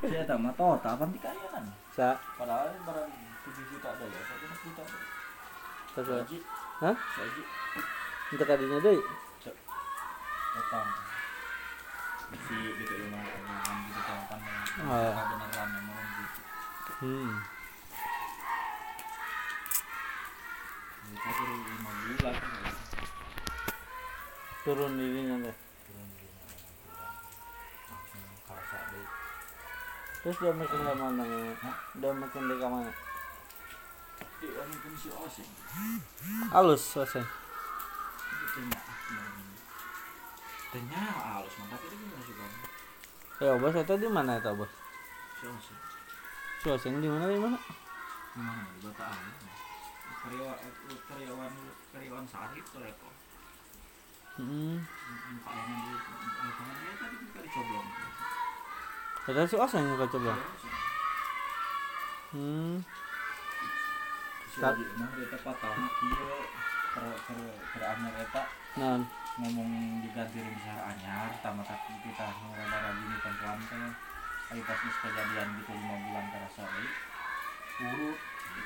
Si eta mah total pan dikayanan. Sa Padahal barang 7 juta ada ya, 1 juta. Hah? saji. Kadinya deui. Datang. Si gitu ya mah gitu kan kan. Beneran memang gitu. Hmm. 5 bulan. Turun dirinya teh. Terus dia makin ke mana? ya? Dia makin ke mana? Halus selesai. Tanya. Halus mantap itu gimana sih bang? Ya bos, itu di mana itu bos? Si Oseng. Selesai di mana di mana? Di mana? Di Bataan. Karyawan karyawan karyawan sehari itu ya kok. Hmm. Pak yang di lapangan ya tadi kita dicoblong. Ada si Oseng yang kau coba. Hmm. Dia tepat tahu kieu per per per anyar eta ngomong diganti besar anyar tamat kita rada rajin di perempuan teh Ayo pas kejadian gitu lima bulan kerasa deui urut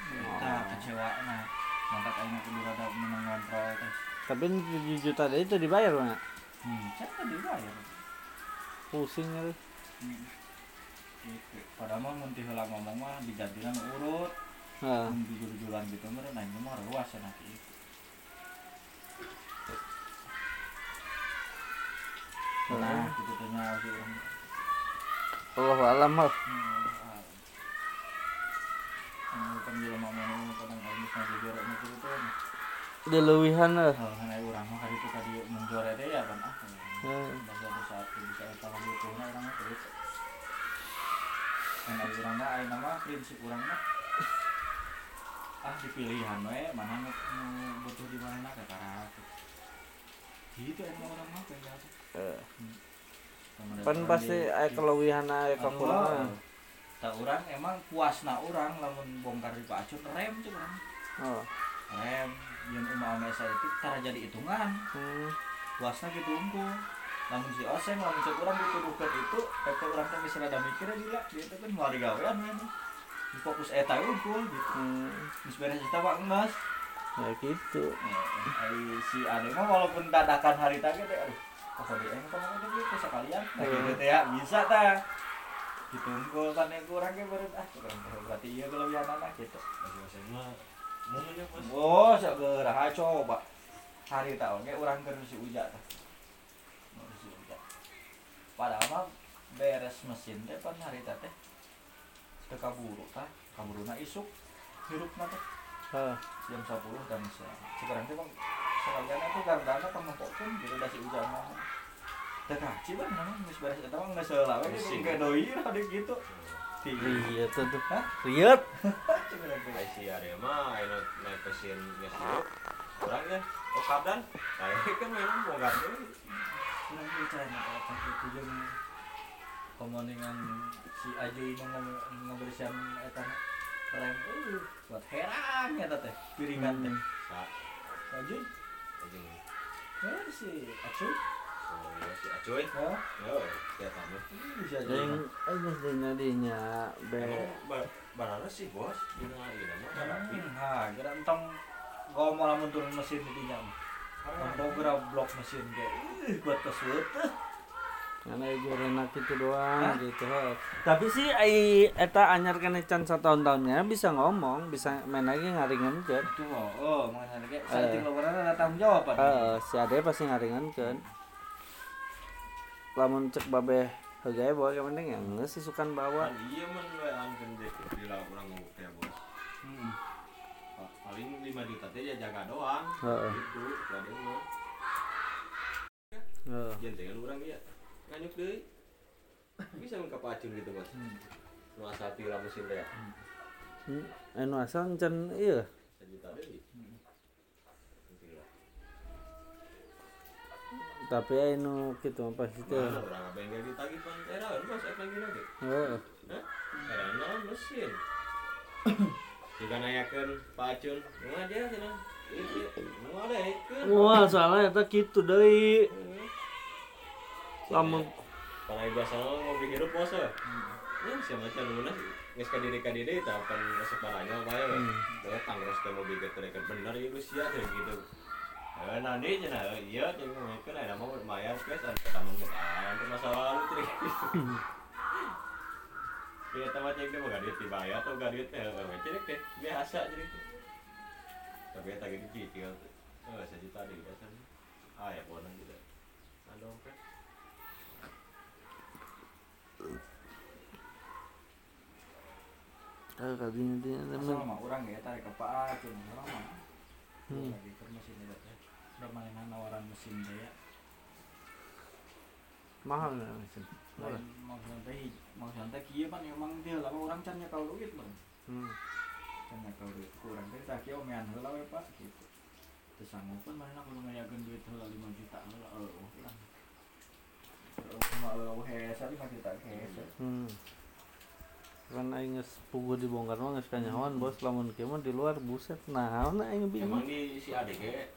kita kecewa nah mantap aing kudu rada menang ngontrol teh Tapi 7 juta itu dibayar mana? hmm cek kan dibayar Pusing ya. hmm. Gitu padahal mah mun heula ngomong mah urut Heeh. jujur-jujuran gitu mah nah ini mah ruas cenah kieu nah gitu Allah alam mah. Jelema mana kadang aing geus ngajojor nu kitu teh. Di leuwihan lah. Heuh, kana urang mah kali itu tadi teh ya kan ah. Bahasa bisa eta mah ari urang mah aya nama prinsip urang mah ah dipilihan we mana nu butuh di mana ka karena gitu emang orang mah kayak gitu. Eh. Sama Pan pasti aya keleuwihan aya kekurangan. tak orang emang puasna orang lamun bongkar di pacut rem tuh orang Oh. rem yang umama saya itu cara jadi hitungan Hmm. puasna gitu unggul lamun si oseng lamun cek orang dituduhkan itu kata orang kan bisa ada mikir gila dia itu kan mau gawean ya Di fokus eta unggul gitu Hmm. Terus beres kita pak nges Ya gitu. Hari si ade mah walaupun dadakan hari tadi deh aduh apa dia yang kamu udah gitu sekalian nah Hmm. gitu teh ya bisa ta gitu unggul kan yang kurang ya baru ah kurang berarti iya kelebihan anak gitu Oh, segera coba. Hari tahun kayak orang ke si Uja tah. Padahal mah beres mesin teh pan hari teh. Teu kaburu tah, kaburuna isuk hirupna teh Heeh. jam 10 dan siang. Sekarang teh bang sekalian itu gardana pemengkokeun gitu da si Uja mah. Teh kaci bang namanya geus beres eta mah geus heula we Mesin. kayak doi deh gitu. Riet tuh tuh. Ai si Arya mah anu naik pesin geus siap. Urang ya, oh kabdan. Saya kan memang bongkar deui. Kurang bicara apa itu si Ajuy mau ngom- ngobrisian eta rem uh buat heran ya teh piringan teh Ajuy anjing. eh si Acuy Oh iya si Acoy. oh Yo, ya tamu. bisa Jeung aja dinya dinya be. Emang ba- barana sih bos, dina ieu mah. Hmm, kira entong ngomong lamun turun mesin di dinya Gerak blok mesin kayak ih buat kesut Karena ibu enak itu doang Hah? gitu. heuh. Tapi sih ai eta anyar kene can satahun-tahunnya bisa ngomong, bisa main lagi ngaringankeun. itu mau oh mengenai kayak Eh. saya tinggal ada tanggung jawab Heeh, si Ade pasti ngaringankeun. Lamun cek babe hegae bawa yang penting ya geus sih sukan bawa. Kan iya man we angkeun deh di lauk urang ngomong teh bos. Hmm. Pa- Paling 5 juta teh ya jaga doang. Heeh. Gitu, Heeh. Jentengan urang ieu. Nganyuk deui. Bisa mun kapacun gitu bos. Hmm. Nu asal tira mesin teh. ya. Hmm, anu asal can iya. Sejuta deui. Hmm. Tira. Tapi anu kitu mah pasti teh. Mana urang bengkel ditagih pan era bos ek lagi lagi. Hah? Era naon mesin. Jika nayakeun pacun, nu dia. Ieu nu ada soalnya eta kitu deui. Lamun Karena biasa mau dihirup bos. Ya. ya siapa macam dulu nggak sekali diri kali diri tapi separahnya apa ya Hmm. Saya tanggung ke mobil gitu rekan benar ya gus ya gitu. Eh, nanti cina iya jadi mungkin ada mau bermayar guys ada tamu kita itu masa lalu trik Iya cek dia mau gadit dibayar atau gadit ya eh cek deh biasa jadi tapi ya tadi dicicil eh sejuta deh biasa ah ya boleh Ah, kadinya dia Asal mah orang ya tarik Pak Acun orang mah. Hmm. Lagi ke mesin itu. Udah mainan nawaran mesin teh ya. mahal nggak mesin Lain maksudnya maksudnya kieu pan emang dia lah orang can nyakal duit bang. hmm. Can nyakal duit kurang teh tah kieu omean heula we Pak gitu. Teu sanggup pun mana kudu ngayakeun duit heula 5 juta heula eueuh lah. Eueuh cuma eueuh hese 5 juta hese. Hmm. Kan aing geus puguh dibongkar mah geus kanyahoan bos lamun kieu mah di luar buset naon aing bingung emang di si ADG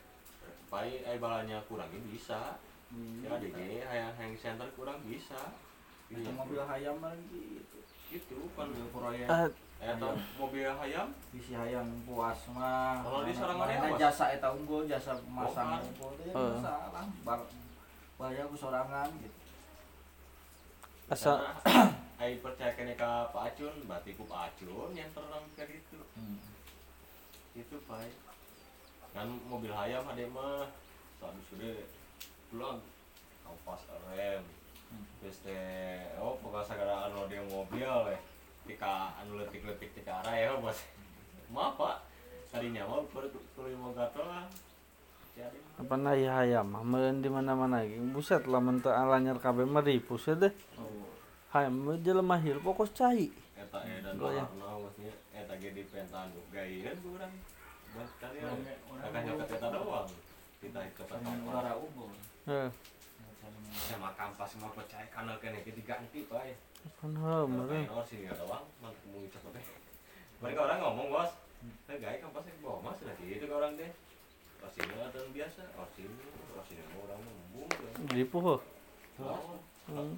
pai ai balanya kurangnya bisa si ADG hayang hayang center kurang bisa Itu mobil hayam mah gitu. itu kan Mobil proyek. ah eta mobil hayam Bisi hayang puas mah. Kalau di sorangan Mana ya, Bos? jasa eta unggul, jasa masang unggul teh Heeh. masalah. Bar bayar ku sorangan gitu. asal Karena ai percaya kene ka Pak Acun berarti ku Pak Acun yang terang kayak gitu Hmm. itu pai kan mobil hayam ada mah tadi sudah pulang kampas rem. Hmm. terus teh oh pokoknya segala anu dia mobil eh. Tika anu letik-letik tika arah ya bos. Maaf pak. Tadinya mah perlu perlu mau gatel lah. Apa na ieu hayam? Mah di mana-mana ge buset lamun teu alanyar kabeh mah ripus ya deh. Oh. Mah jelema hirup pokok cai. Eta edan Goyang. warna maksudnya eta ge di pentan gayeun kurang buat kali Orang- orang kakak nyokot eta doang. Kita ikut unggul. heuh Saringan- sama kampas mau percaya kanal kene ge diganti pak kan meureun. Main orsi nggak doang, mau ngicap deh. Mereka orang ngomong bos, eh gaya kan pasti bawa mas lagi itu ke orang deh. Orsi ini ada yang biasa, orsi ini, orsi ini orang membung. ripuh heuh Oh, hmm.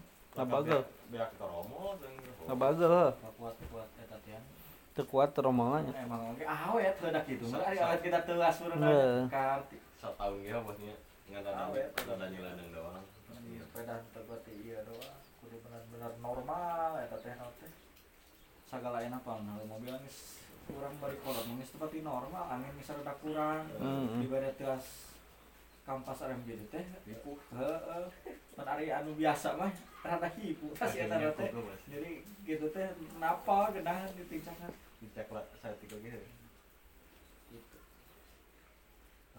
Teh. teu kuat romongannya Emang oke awet heudak kitu. Meureun ari awet kita teuas meureun Heeh. karti. setahun ya bosnya nggak ada Awet. nggak ada nyeladeng doang. Iya, sepeda terbati iya doang. Kudu benar-benar normal eta teh teh. Sagala enak apa mobil geus kurang bari kolot geus tepati normal, angin geus rada kurang. Dibere teas kampas rem gitu teh hipu. Heeh. Pan ari anu biasa mah rada hipu tas eta teh. Jadi gitu teh napa gedahan ditincakan Dicek lah saya tiga gitu. gitu.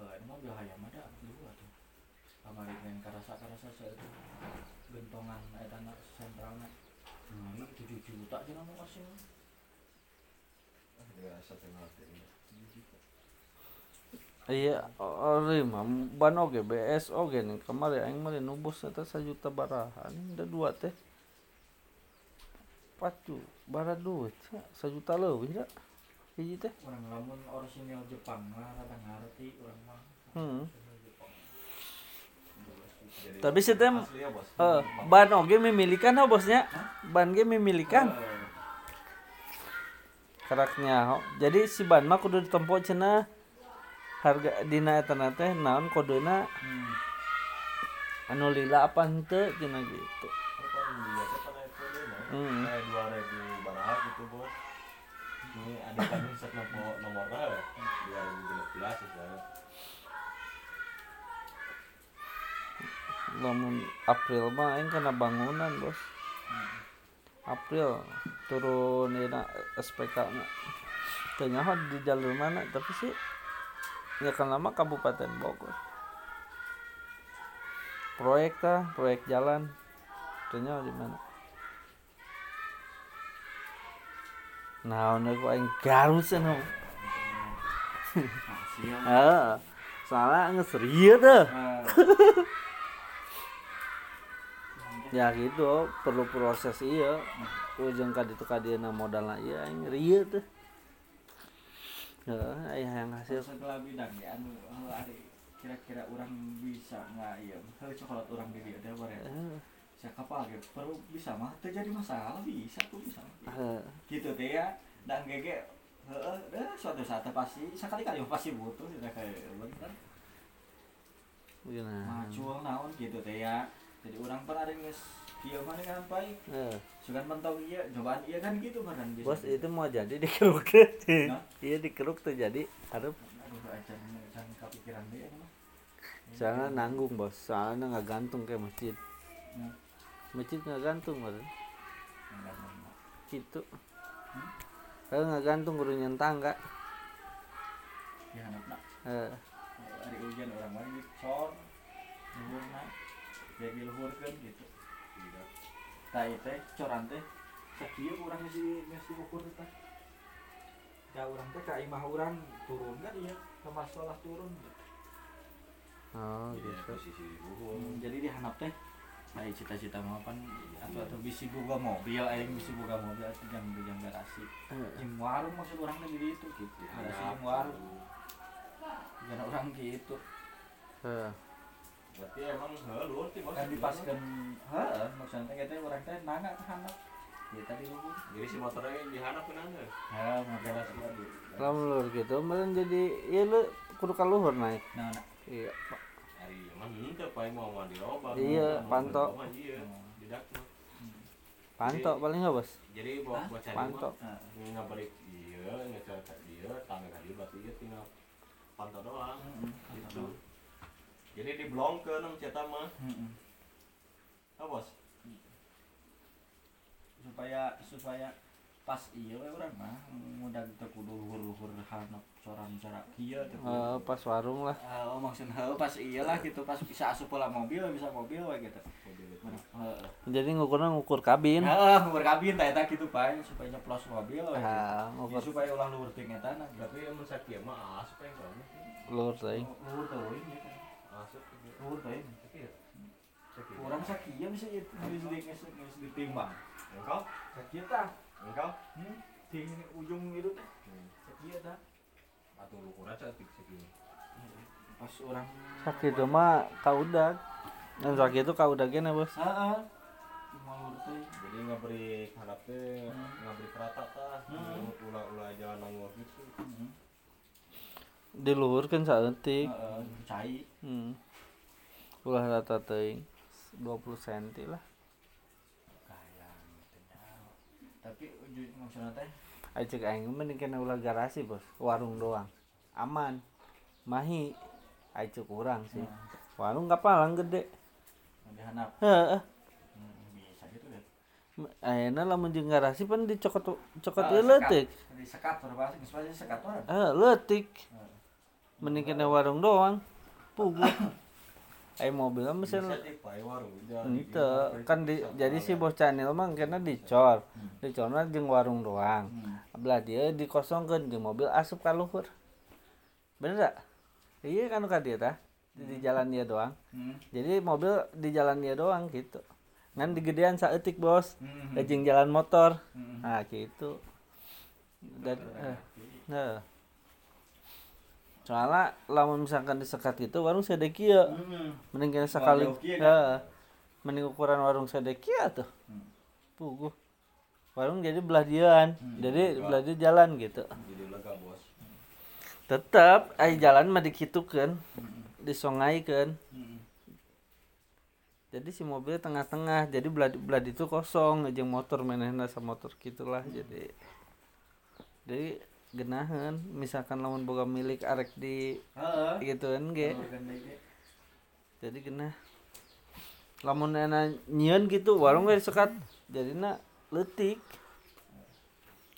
Eh, ini mobil hayam ada dua tuh. Kamari yang karasa-karasa saya itu gentongan eta na sentralna. Nah, ini 7 juta aja nama masih. Dia satu ngerti ini. Iya ori mah ban oge BS oge nih kemarin aing mah nubus eta sajuta baraha ini udah dua teh. Pacu bara duit sajuta leuwih da hiji teh. Orang lamun orisinil Jepang mah rada ngarti urang mah. hmm. Tapi si tem asli ya eh, ban oge memilikan ho bosnya? Ban ge memilikan Eh, karaknya ho. jadi si ban mah kudu ditempo cenah harga dina eta na teh naon kodena Hmm. anu lila apa henteu cenah gitu? Hmm. Kayak dua ribu baraha gitu bos. Ini ada kan set nomor nomornya ya. Dua ribu lima belas ya. lamun April mah aing kena bangunan bos April turun dina SPK na teu nyaho di jalur mana tapi sih ya kan lama Kabupaten Bogor. Proyek tah proyek jalan. Teu nyaho di mana? Nah ono ku aing garut cenah Nah, siang. heeh. Soalnya geus rieu teh Eh, ya gitu perlu proses iya. Ujung ka ditu ka dieuna modalna iya aing rieu teh heeh aya yang hasil setelah bidang ya anu anu ari kira-kira orang bisa nggak iya heuh cokolot orang di dieu teh bare saya kapal gitu. Perlu bisa mah terjadi masalah bisa tuh bisa. Gitu teh ya dan gege heeh eh, suatu saat pasti sekali kali pasti butuh tidak kayak bener. Macul naon gitu teh ya. Jadi orang pernah ada nges kieu mana kan baik mentok iya cobaan iya kan gitu kan Bos itu mau jadi dikeruk? Iya dikeruk tuh jadi jangan mah. Soalnya nanggung bos. Soalnya nggak gantung kayak masjid. Nah, masjid nggak gantung bos. Gitu. Kalau nggak gantung gurunya tangga. Ya anak nak. Eh, hari hujan orang lain gitu. Sor luhur nak. Biar diluhurkan gitu. Tidak. Tak itu coran teh sakieu urang mesti mesti ukur teh. Ya urang teh ka imah urang turun kan iya. Kamar sekolah turun. Oh Jadi gitu. posisi luhur. Hmm, jadi dihanap teh Ayo cita-cita mau apa atau atau bisi boga mobil aing bisi boga mobil atau jam jam garasi. Eh, jam warung maksud orang teh di itu gitu. Garasi jam warung. jangan orang gitu. Eh, Berarti emang sih bos. kan dipaskan heeh maksudnya kita orang teh nangga ke ya tadi luhur Jadi si motornya ke nanda. ya lamun lur gitu meren jadi ya lu kudu kaluhur naik nah nah iya pak Hari emang paling mau mandi obat. Iya, pantok. Iya, mah. pantok paling nggak bos Jadi cari Pantok. iya, ngecer ke dia, tangga kali berarti dia tinggal pantok doang. mm-mm, Gitu. Jadi diblongkeun nang cetak mah. Ah, bos. supaya supaya pas iya we urang mah mudah teu kudu luhur-luhur hanap coran cara kieu teh. Eh, pas warung lah Oh, maksudnya heuh pas iya lah gitu pas bisa asup pola mobil bisa mobil we gitu. Heeh. jadi ngukurnya ngukur kabin Heeh, ngukur kabin tah eta kitu pae supaya nyeplos mobil we. ah Gitu. ngukur supaya ulah luhur ting eta nah. Tapi emang sakit mah asup yang kamu. lur teh Luhur teuing gitu. Asup. Luhur teuing. Sakit. Sakit. Kurang bisa ieu geus di geus geus ditimbang. Engkau? Sakieu tah. Engkau? Hmm, di ujung itu teh. Hmm. Sakieu tah. Atau lu kurang cantik sakit. Pas orang sakit itu mah kaudak dan sakit itu kaudak gini bos Heeh. Teh. Jadi ngaberi harap teh Hmm. ngaberi kerata tah. Hmm. Ulah-ulah jalan nanggur gitu. Diluhurkan Heeh, cai. hmm. ulah rata teuing 20 cm lah gitu. Tapi maksudnya teh cek aing mending kena ulah garasi bos warung doang aman mahi cek kurang sih nah, warung kapalang gede mau dihanap. heeh Hmm, bisa gitu kan. ayeuna lamun jeung garasi pan dicokot cokot Ah, ieu leutik sekat. Di sekat eh. Mending kena warung doang. Puguh Ayo mobil mah mesin warung. ente kan di, jadi si bos channel mah kena dicor. Dicorna jeung warung doang. Hmm. belah dia dikosongkeun jeung mobil asup ka luhur. Bener gak? iya kan ka dia tah di, di jalan dia doang. Hmm. jadi mobil di jalan dia doang gitu. Ngan di gedean saeutik bos. Hmm. jeung jalan motor. Hmm. nah gitu. Dan eh, nah soalnya lamun misalkan disekat itu warung sedekia Hmm. mending kena sekali ya mending ukuran warung sedekia tuh Hmm. puguh warung jadi belah dian Hmm. jadi belah dia jalan gitu Jadi lega bos. tetap ay jalan mah dikitukeun Hmm. disongaikeun Hmm. jadi si mobil tengah-tengah jadi belah belah itu kosong jeung motor menehna sama motor gitulah jadi jadi genahan misalkan lamun boga milik arek di Heeh. gituan ge. Jadi genah. Lamun enak nyieun gitu warung ge disekat jadinya letik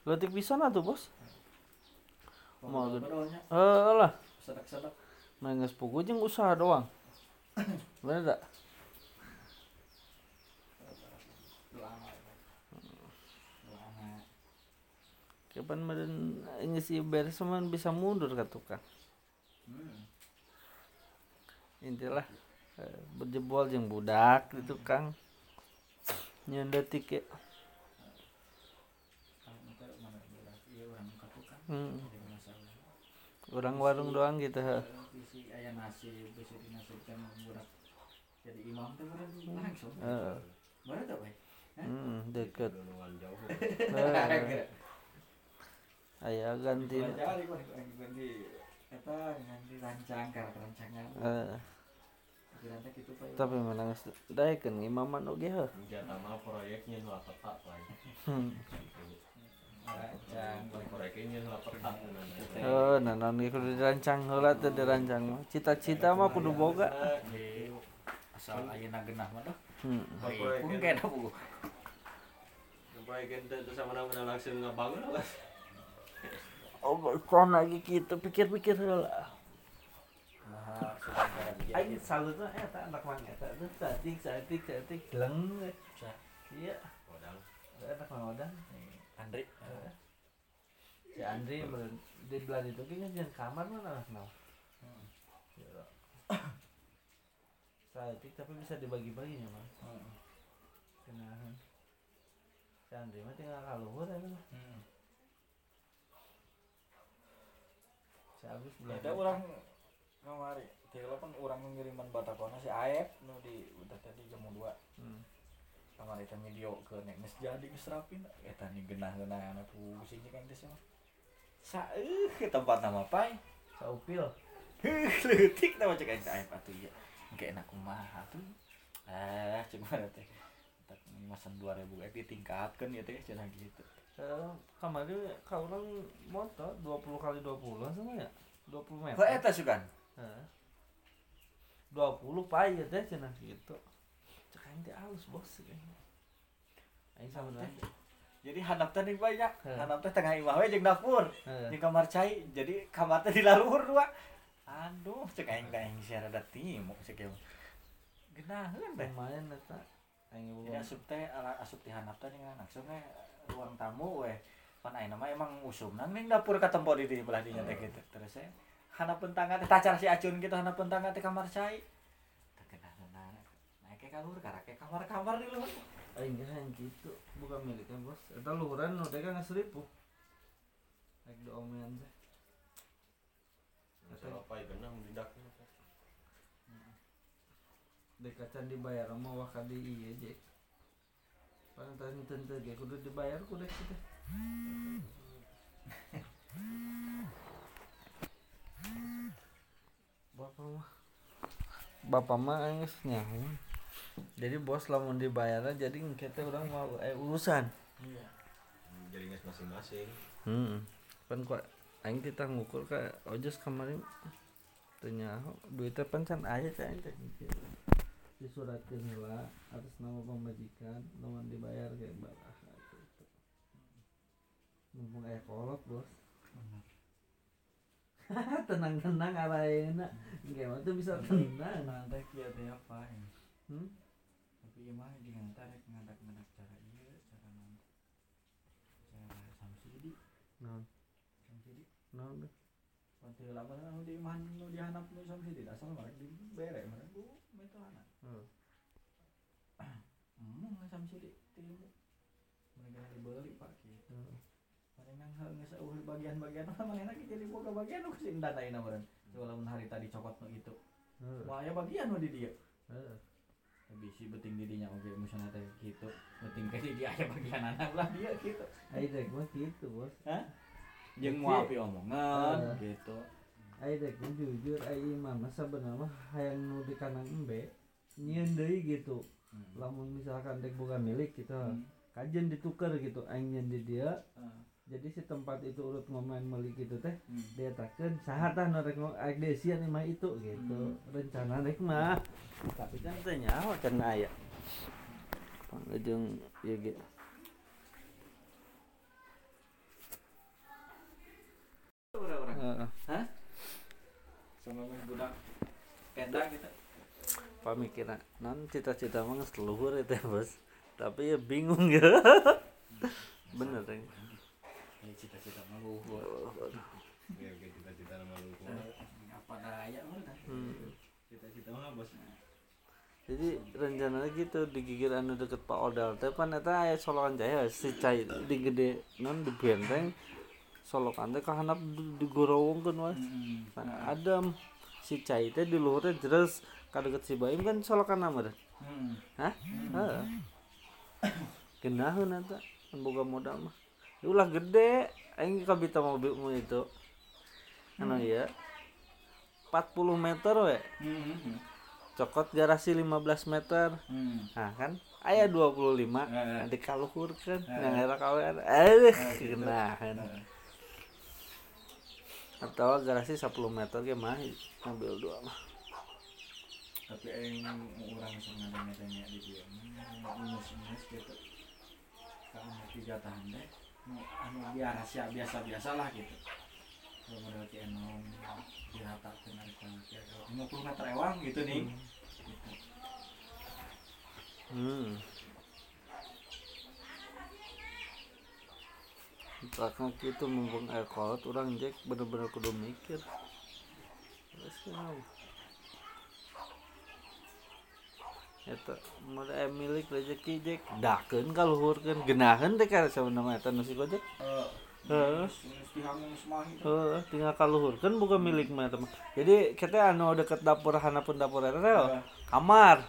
letik bisa tuh bos. Mau gede. eh lah. Main geus pugu jeung usaha doang. Bener tak Lama. Lama. Kapan meren ieu beres mah bisa mundur ka tukang Hmm. intilah eh, berjebol jeung budak di tukang orang muka tukang. hmm. Orang warung doang gitu budak jadi imam teh urang langsung. Heeh. Mana tuh, Bay? hmm, jauh. Aya ganti ganti ganti eta ganti rancang karena rancangan. eh, teh Bay. tapi menang daekeun imaman oge heuh Jatah mah proyeknya lah tetap lagi. Hmm. Rancang. Proyeknya lah tetap. Oh, nah ge kudu dirancang heula teh dirancang mah. Cita-cita mah kudu boga. Asal ayeuna genah mah dah. Hmm. Pun kena bu. Proyek ente itu sama nama langsung ngabangun lah. Oh, kon lagi kitu pikir-pikir. Nah, ada dia. Aing salut mah eta anak mang eta tuh satik satik satik leng. Sa- Iya, Kodang. anak mang odan. nih, Andri. Si Andri di belah itu kan jangan kamar mana anak. Hmm. Iya. Satik tapi bisa dibagi-baginya mah. Hmm. Kenahan. Si Andri mah tinggal kaluhur eta mah. Si Agus belah. Ada orang kamari. Tiga kan orang ngiriman batakona si Aep nu di udah tadi jam 2 Hmm. kamari teh video ke nek geus jadi geus rapin eta nih genah-genah anak pusing kan teh mah. Saeuh ke tempat nama pai. Saupil. Leutik nama cek aing Aep atuh ieu. Engke enak kumaha tuh. Eh, cek mana teh. Tak masan 2000 eh ditingkatkeun ya teh cenah gitu. Eh, kemarin kau orang motor 20 kali 20 sama ya 20 meter Kok eta sugan? Heeh. 20 pai ya teh cenah gitu cek aing teh halus bos kayaknya aing sama teh Jadi handap teh nih banyak. Heh. Handap teh tengah imah we jeung dapur. Di kamar cai. Jadi kamar teh di laluhur dua. Aduh, cek aing teh aing sia rada timuk cek ieu. Genaheun teh. lumayan eta aing Ya asup teh ala asup di handap teh langsung ruang tamu we. Pan aing mah emang usumna ning dapur katempo di di belah dinya teh gitu. Terus saya handap pentangga teh tacar si acun gitu handap pentangga teh kamar cai. Teh genaheun naik ke kaluhur karake kamar-kamar di luhur. aing geus gitu bukan miliknya bos eta luhuran nu teh kan seribu aing diomean teh Masalah apa ya genang didaknya. dekacan dibayar mah wah kadi ieu Pantas teu ge kudu dibayar kudu kita Bapak mah Bapak mah geus nyaho. Jadi bos lamun dibayar jadi kita orang mau eh urusan. Iya. Jadi masing-masing. Hmm. Kan kok aing kita ngukur ka ojos kemarin teu nyaho duitnya pan can aya teh disuratkeun heula atas nama pemajikan lamun dibayar kayak baraha gitu. Mumpung aya kolot bos. tenang-tenang arayeuna. Engke mah teu bisa tenang. Teh kieu teh apa? Hmm? Tapi ieu mah jeung tarik ngadak-ngadak cara ieu, cara naon. Cara samsidi, Naon? samsidi. Teh? Pati lama nu di imah nu dihanap nu samsidi asal mah di bere mah bu metana. Heuh. Hmm, samsidi tilu. Mereka dibeli Pak kieu. Heuh. Palingan geus eueuh bagian-bagian mah manehna ge jadi boga bagian nu kusin danaina meureun. Walaupun hari tadi cokot nu itu. Heuh. Wah, aya bagian nu di dieu. Heuh. bisi beting di dinya oge misalnya teh gitu beting ke di aya bagian anak lah dia gitu Aing rek mah kitu bos. jeung Jadi- mau api omongan gitu rek mah jujur imah mah sebenarnya mah hayang nu di kanan embe nyieun deui gitu. Hmm. Lamun misalkan dek boga milik gitu. Hmm. Kajen dituker gitu aing nyeun di dia. Eh. Jadi si tempat itu urut ngomain meuli gitu teh Hmm. dia takeun saha tah nu rek ngo- aing desian imah itu gitu. Hmm. Rencana rek mah. Tapi kan nyaho can aya. Pangejeng ieu ge. orang-orang Heeh. hah sama mah budak penda gitu pamikiran non cita-cita mah geus luhur eta bos. Tapi ya bingung ya. Bener ya ya cita-cita mah luhur cita-cita nama lu. Eh, apa daya. Hmm. cita-cita mah bos. Jadi rencananya gitu digigir anu deket Pak Odal teh pan eta aya solokan jaya si cai di gede non di benteng. Solokan teh kahanap di- digorowongkeun wae Hmm. Nah, adem si cai teh di luhur teh jeres kadeket si Baim kan solokan nama deh Hmm. hah heeh genaheun eta boga modal mah Ya ulah gede aing kabita mobilmu itu anu ya 40 meter we Hmm. cokot garasi 15 meter Hmm. nah kan aya 25 Heeh. dikaluhurkeun Heeh. ngera kawean eh gitu. genaheun Heeh. atau garasi 10 meter ge mah mobil dua mah tapi aing orang sebenarnya tanya di dia minus minus gitu. Kalau tiga tahun deh nu anu biasa biasa biasa lah gitu. Model ki enom diratakan dari kaki lima puluh meter ewang gitu nih gitu. hmm. Taknya gitu mumpung air kolot orang Jack bener-bener kudu mikir. Terus kenapa Eta Mada aya milik rezeki Jack Dakeun kaluhurkeun genaheun teh karena sebenarnya eta nu si Gojek Eh, Heeh. minus minus dihangus mah itu Heeh, tinggal kaluhurkeun bukan milik mah. Jadi kita anu deket dapur handapun dapur teh Heeh. kamar.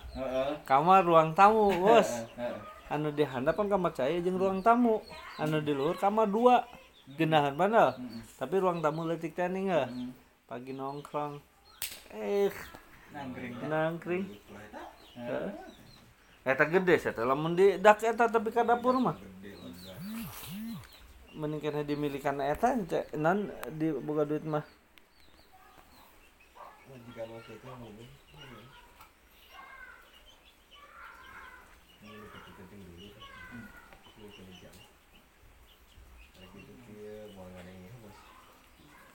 Kamar ruang tamu, bos. Anu di kan kamar saya jeung ruang tamu anu di luar kamar dua genahan Mm-mm. tapi ruang tamu letik Mm. pagi nongkrong eh nangkring nangkring. Eta gede teh lamun di dak eta tapi ka dapur mah. Mending kana dimilikan eta non di boga duit mah.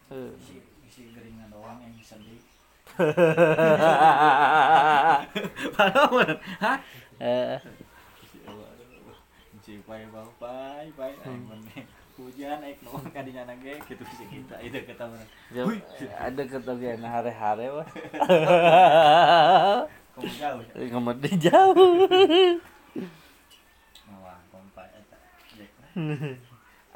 Heuh. isi isi doang yang sedih Padahal hah? eh. Si pai pai pai hujan naik nuang kadinya nage gitu sih kita itu kata jauh, ada ketogian hare-hare wah kamu jauh ngomong di jauh mawang kompai eta Jek.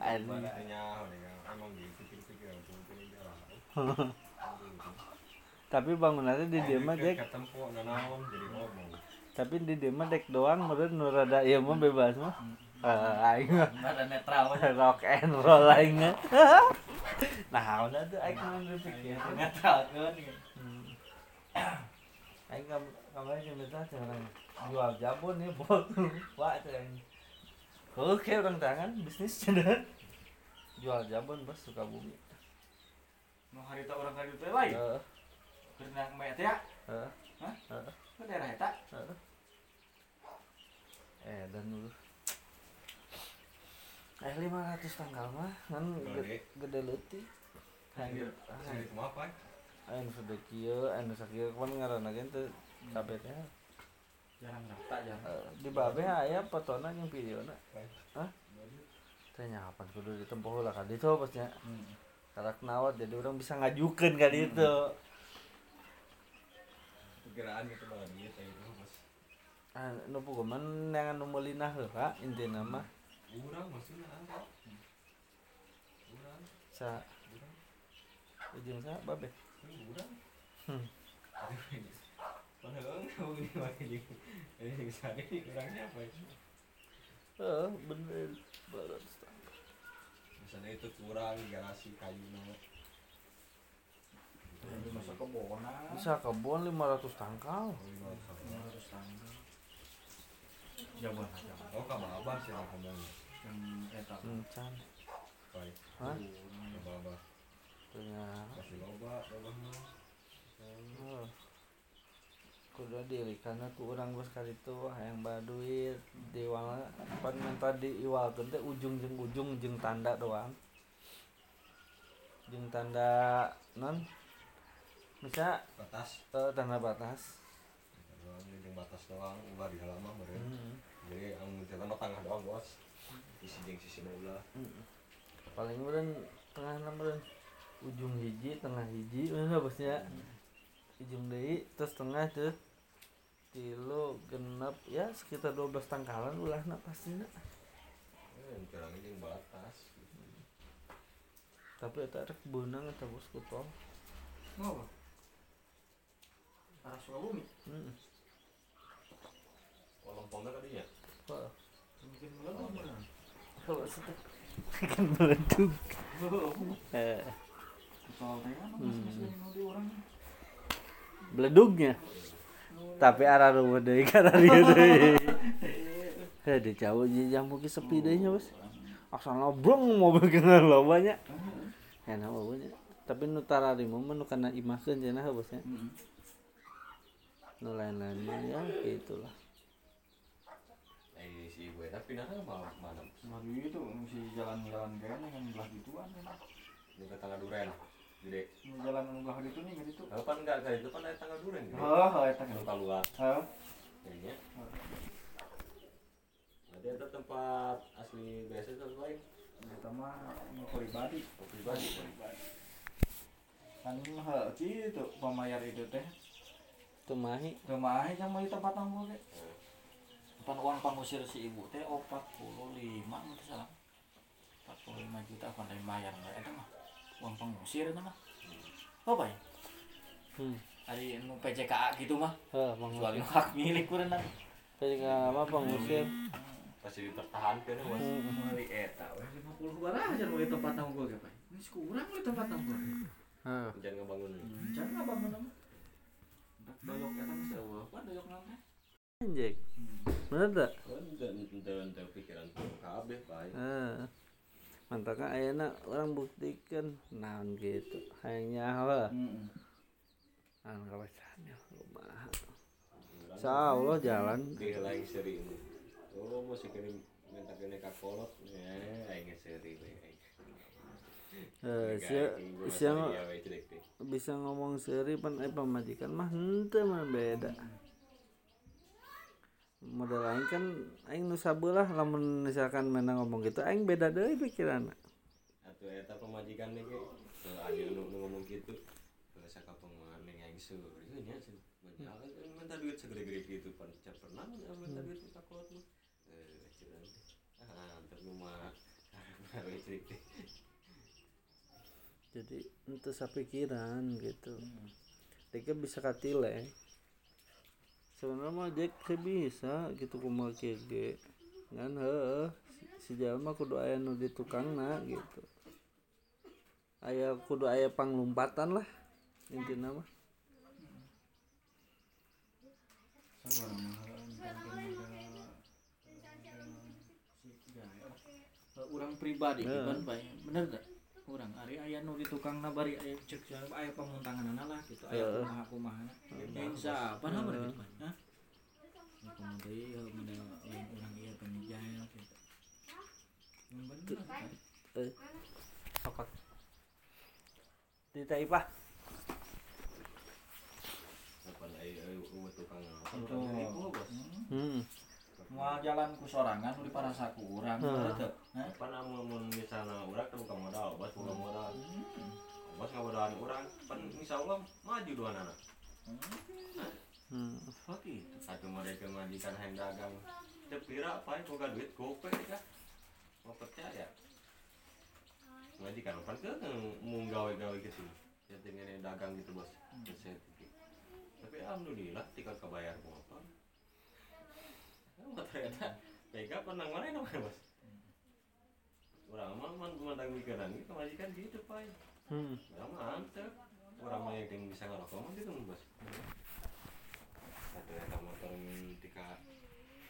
Anjing. Makanya emang gitu pikir-pikir aku pilih jalan tapi bangunannya di dia mah ngomong tapi di dia mah dek doang meureun nu rada ieu mah bebas mah. Eh, aing mah. Nada netral rock and roll aing nah udah tuh aing mah berpikir netral kan aing kam kamarnya minta orang jual jabon ya bol wah tuh aing. Oke orang tangan bisnis cenah jual jabon bos suka bumi. Mau hari tak orang kali itu lain? Heeh, karena mbak ya? Heeh, Hah? heeh, ke daerah eta? Heeh. eh dan dulu. Eh 500 tanggal mah kan Gede. ge- gede leutik. Anjir. Sini cuma apa? anu sudah kieu anu sakieu kan ngaranna ge teu kabeh teh. Jarang rata jarang. Eh, di babe aya fotona jeung videona hah? Teh nyapan kudu ditempuh lah ka ditu bosnya Hmm. karak nawat jadi orang bisa ngajukeun ka ditu Perkiraan gitu banget gitu itu bos. ah nu puguman yang anu meulina heula intina mah Urang maksudnya apa? Urang, sa urang, ujung sa babe urang. Hmm. Padahal kamu ini lagi di ini bisa ini urangnya apa? heeh bener barat Misalnya itu kurang garasi kayu nama. Masa kebonan bisa kebun 500 tangkal. Harus tangga jawaban Oh kamu abah sih kamu. yang eta encan Baik. hah? Abah abah loba loba kudu diri karena ku orang bos kali itu yang baduit di wala pan minta di iwal teh ujung jeung ujung jeung tanda doang. Jeung tanda non bisa Batas. eh, tanda batas Doang di batas doang ulah di halaman meureun. Hmm. Jadi ang mencetak no tangah doang bos. Isi jeung sisi belah. Hmm. paling meureun tengah meureun ujung hiji tengah hiji mana bosnya ujung deui terus tengah tuh tilu genep ya sekitar 12 tangkalan ulahna pastinya Eh, kurang jeung batas. tapi eta rek beunang eta bos ku tol ngapa arah Sukabumi. Heeh Oh, lompongnya tadi ya? Wah, bikin meleduk bener. kalau setek kan meleduk. Eh. Teh kan Hmm. beledugnya tapi arah rumah deui karena dia deui. Heh di jauh jadi jamu ki sepi deui nya bos. Asal ngobrol mobil kena lobanya. Enak baunya tapi nu tararimu mah nu kana imahkeun cenah bosnya Heeh. nu lain-lainnya ya gitulah Eh si ibu eta pindahnya ke mana? Mana? Mari itu si jalan-jalan kayaknya yang belah gituan kan. Di ke tangga duren. Gede. Nu jalan belah gitu nih gitu. Kalau kan enggak kayak itu kan ada tangga duren gitu. Eta kan. Anu keluar Heeh. kayaknya. Jadi ada tempat asli biasa itu lain. Eta mah nu pribadi. Pribadi. Kan heuh itu pamayar itu teh. Tuh mahi Rumah sama di tempat nongkrong ge. Pan uang pangusir si ibu teh 45 mungkin salah. 45 juta dari bayar enggak eta mah. Uang pengusir eta mah. Apa ya? hmm Ari nu PJKA gitu mah. heh Jual pengusir hak milik kurang ketika apa pengusir Pasti dipertahankan ya, Bos. Hmm. Meuli eta we 50 barang aja meuli tempat nongkrong ge, Pak. Ini kurang meuli tempat nongkrong. Heh. Jangan ngebangun. Jangan mah. Dak doyok eta mah sewa apa doyok nanti. anjing bener tak Ente ente ente pikiran kabeh baik. Eh, mantap kan orang buktikan naon gitu hanya apa Heeh. anu kawasannya lumaha Insya Allah jalan Dia lagi seri ini. Oh, masih kirim minta kene ka kolot. Eh, aing seri we. eh sia sia ngo- bisa ngomong seri pan eh pamajikan mah henteu mah beda model aing kan aing nu sabelah lamun misalkan mana ngomong gitu aing beda deui pikiranna Atuh eta pemajikan nih ge. Aya nu ngomong gitu. Kalau saka pemaning aing suri nya sih. Banyak minta duit segede-gede gitu pan pernah minta duit ka kolot mah. Eh, ceran. Ah, antar nu mah. Harus cerik. Jadi ente sapikiran gitu. Deka bisa katile sebenarnya mah Jack teh bisa gitu kumaha kieu ge ngan heuh si, jalma kudu aya nu di tukangna gitu. Aya kudu aya panglumpatan lah intina mah. Sabar Urang pribadi kan bae. Bener gak? Urang ari aya nu di tukangna bari aya cek cek aya pamuntangan lah gitu. Aya Heeh. kumaha kumaha. Ya insya apa nah bari gitu kan. Hah? Kemudian model lain urang ieu penjaya gitu. Yang bener kan. eh sokat di taipah Apa ai ai uwe tukang apa? Tukang ibu, Bos. hmm Mau jalan ku sorangan nu diparasaku urang Heeh. bener teu? Hah? Apa namun mun misalnya urang teh bukan modal, bos bukan modal. Hmm. Bos ngabodahan urang, pan insyaallah maju dua anak. hmm Oh gitu. Satu mereka majikan yang dagang. Tepira apa ya boga duit gope ya. Mau percaya. Majikan pan ke mau gawe-gawe gitu. Jadi ngene dagang gitu bos. Pikir. Tapi alhamdulillah tinggal kebayar motor. Oh, ternyata Mega pernah mana namanya bos? Orang mah man memandang pikiran gitu majikan gitu pak. hmm Ya mantep. Orang mah yang bisa ngerokok mah gitu bos. Satu eta motor tika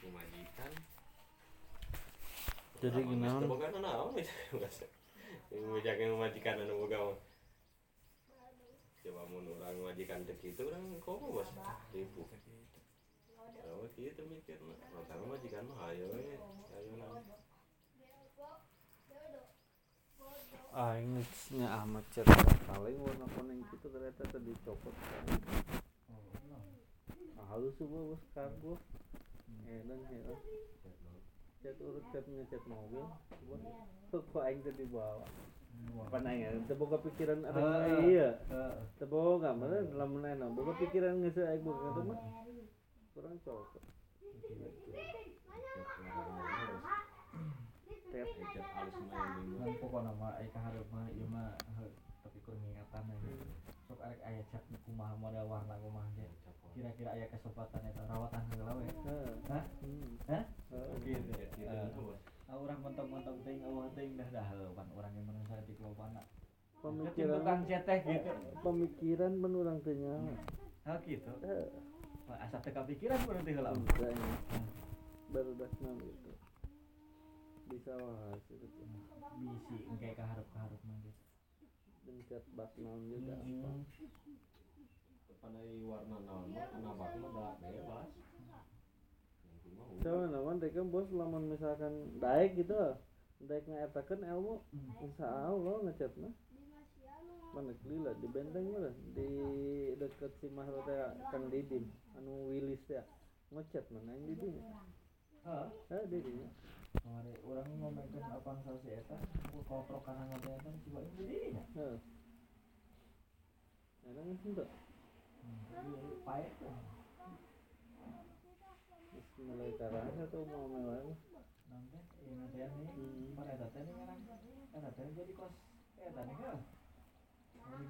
pemajikan. Jadi gimana? Boga naon bos. Yang menjaga majikan anu boga mah. Coba mun urang majikan teh kitu urang komo bos. Ribu. Kalau gitu mikirna. Motor majikan mah ayo. Ayo aing amat warna kuning gitu ternyata tadi copot ah, halus tuh bos kargo edan edan. Cat urut cat ngecat mobil. Bos kok aing tadi bawa apa nanya teu boga pikiran ada iya. Heeh. teu boga mah lamun nanya boga pikiran geus aing boga mah kurang cocok. Kan mah ieu mah heuh, tapi ku peringatan aja. Sok arek aya cek kumaha model warna kumaha ge kira-kira aya kesempatan eta rawatan heula we hah? Hmm. hah? Gitu Tidak Ah, urang mentok-mentok teuing eueuh teuing dah dah pan urang yang menungsa di kelopana Pemikiran tukang ceteh gitu. Pemikiran pun urang teu nyaho. hal gitu asa teu kapikiran pun teh heula Makanya baru dasna gitu. Bisa wae gitu. bisi engke kaharep-kaharep mah gitu Bencet bak naon juga. Hmm. Pandai warna naon mah kena bak mah da bebas. Naman teh kan bos lamun misalkan daek gitu. Daek ngaetakeun ilmu insya Allah ngechatna. Mana lila di benteng mana? Di deket si teh Kang Didin. Anu Willis teh ngechat mana yang Didin? Heeh. ah Didin Kemarin orang ngomongin apa yang si eta, aku kontrol karena ngomongin coba ini dirinya. heeh enak itu Tapi pahit tuh. Terus mulai karanya tuh mau mewah Nanti ini Hmm. pan eta teh nih kan, eta teh jadi kos, eta nih kan.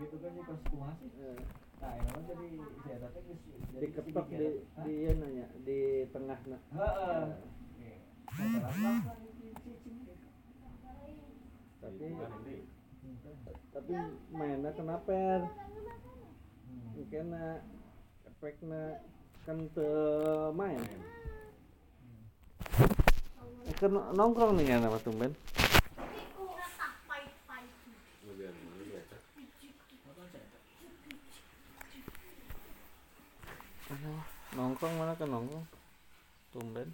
Gitu kan kumaha sih? Eh, Nah, ini jadi teh geus jadi sedikit di di ieu nanya di tengah nah. Heeh. Cicing gitu. tapi tapi mainnya kenapa mungkin efeknya kan main. Kan nongkrong nih kan sama tumben Bagian mana biasa. Nongkrong mana kan nongkrong? Tumben.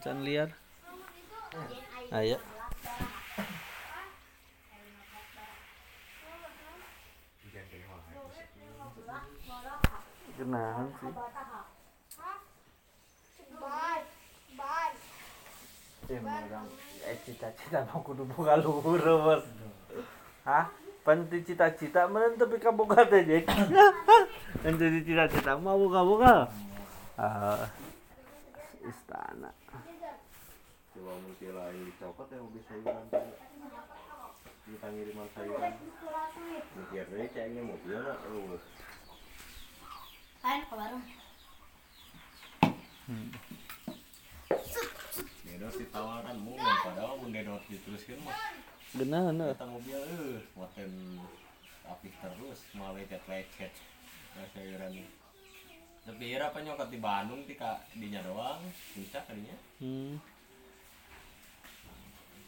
Jangan liar. Ayo. Kenahan sih. Eh, cita-cita mau kudu buka luhur bos. Hah? Pan di cita-cita meureun tapi kaboga teh jeung. Dan jadi cita-cita mau buka-buka. Ah. Istana. Coba mungkin lain dicopot ya mobil sayuran tuh. Kita ngiriman sayuran. Mikirnya kayaknya mobil nak. Oh, Kan ke warung. Dedot ditawaran mungkin padahal mun dedot diteruskan mah kita mobil eh moten rapih terus malah lecet-lecet nah sayuran tapi ira apa nyokot di Bandung ti ka dinya doang puncak kadinya. Hmm.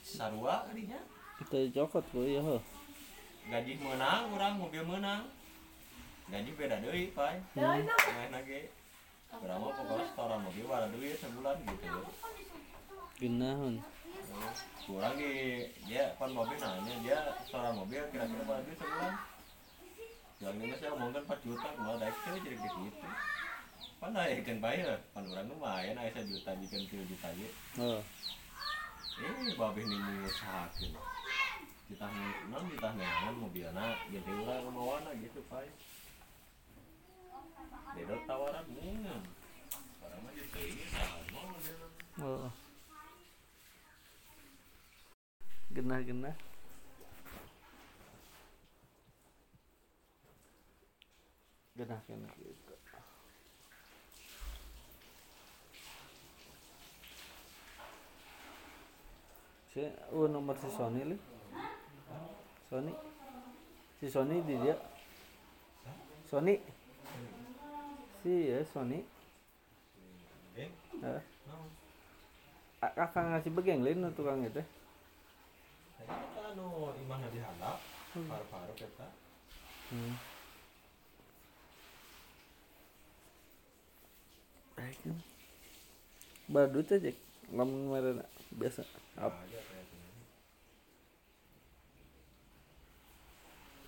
sarua kadinya. Kita cokot ku ya heuh. gaji menang orang mobil menang. Gaji beda deui pai. Main lagi berapa pokoknya setoran mobil ada duit sebulan gitu Genahan. kurang di dia pan mobil nanya dia setoran mobil kira-kira berapa duit sebulan yang ini saya omongkan 4 juta kalau naik sih jadi gitu. Pan naikkan bayar pan orang lumayan naik satu juta bikin 3 juta aja Heeh. eh babeh nih mengusahakan kita non kita nengan mobilnya jadi orang kemauan gitu pai Dedot tawaran mungkin sekarang mah gitu ini sama mobilnya Heeh. Genah-genah. Genah-genah gitu. Si, oh nomor si Sony li. Sony. Si Sony di dia. Sony. Si ya Sony. eh A- Kakak ngasih begeng lain tukang itu. Tadi kita anu imah di handap, paru-paru kita. Hmm. Kan. Badut aja lamun kemarin biasa. Up.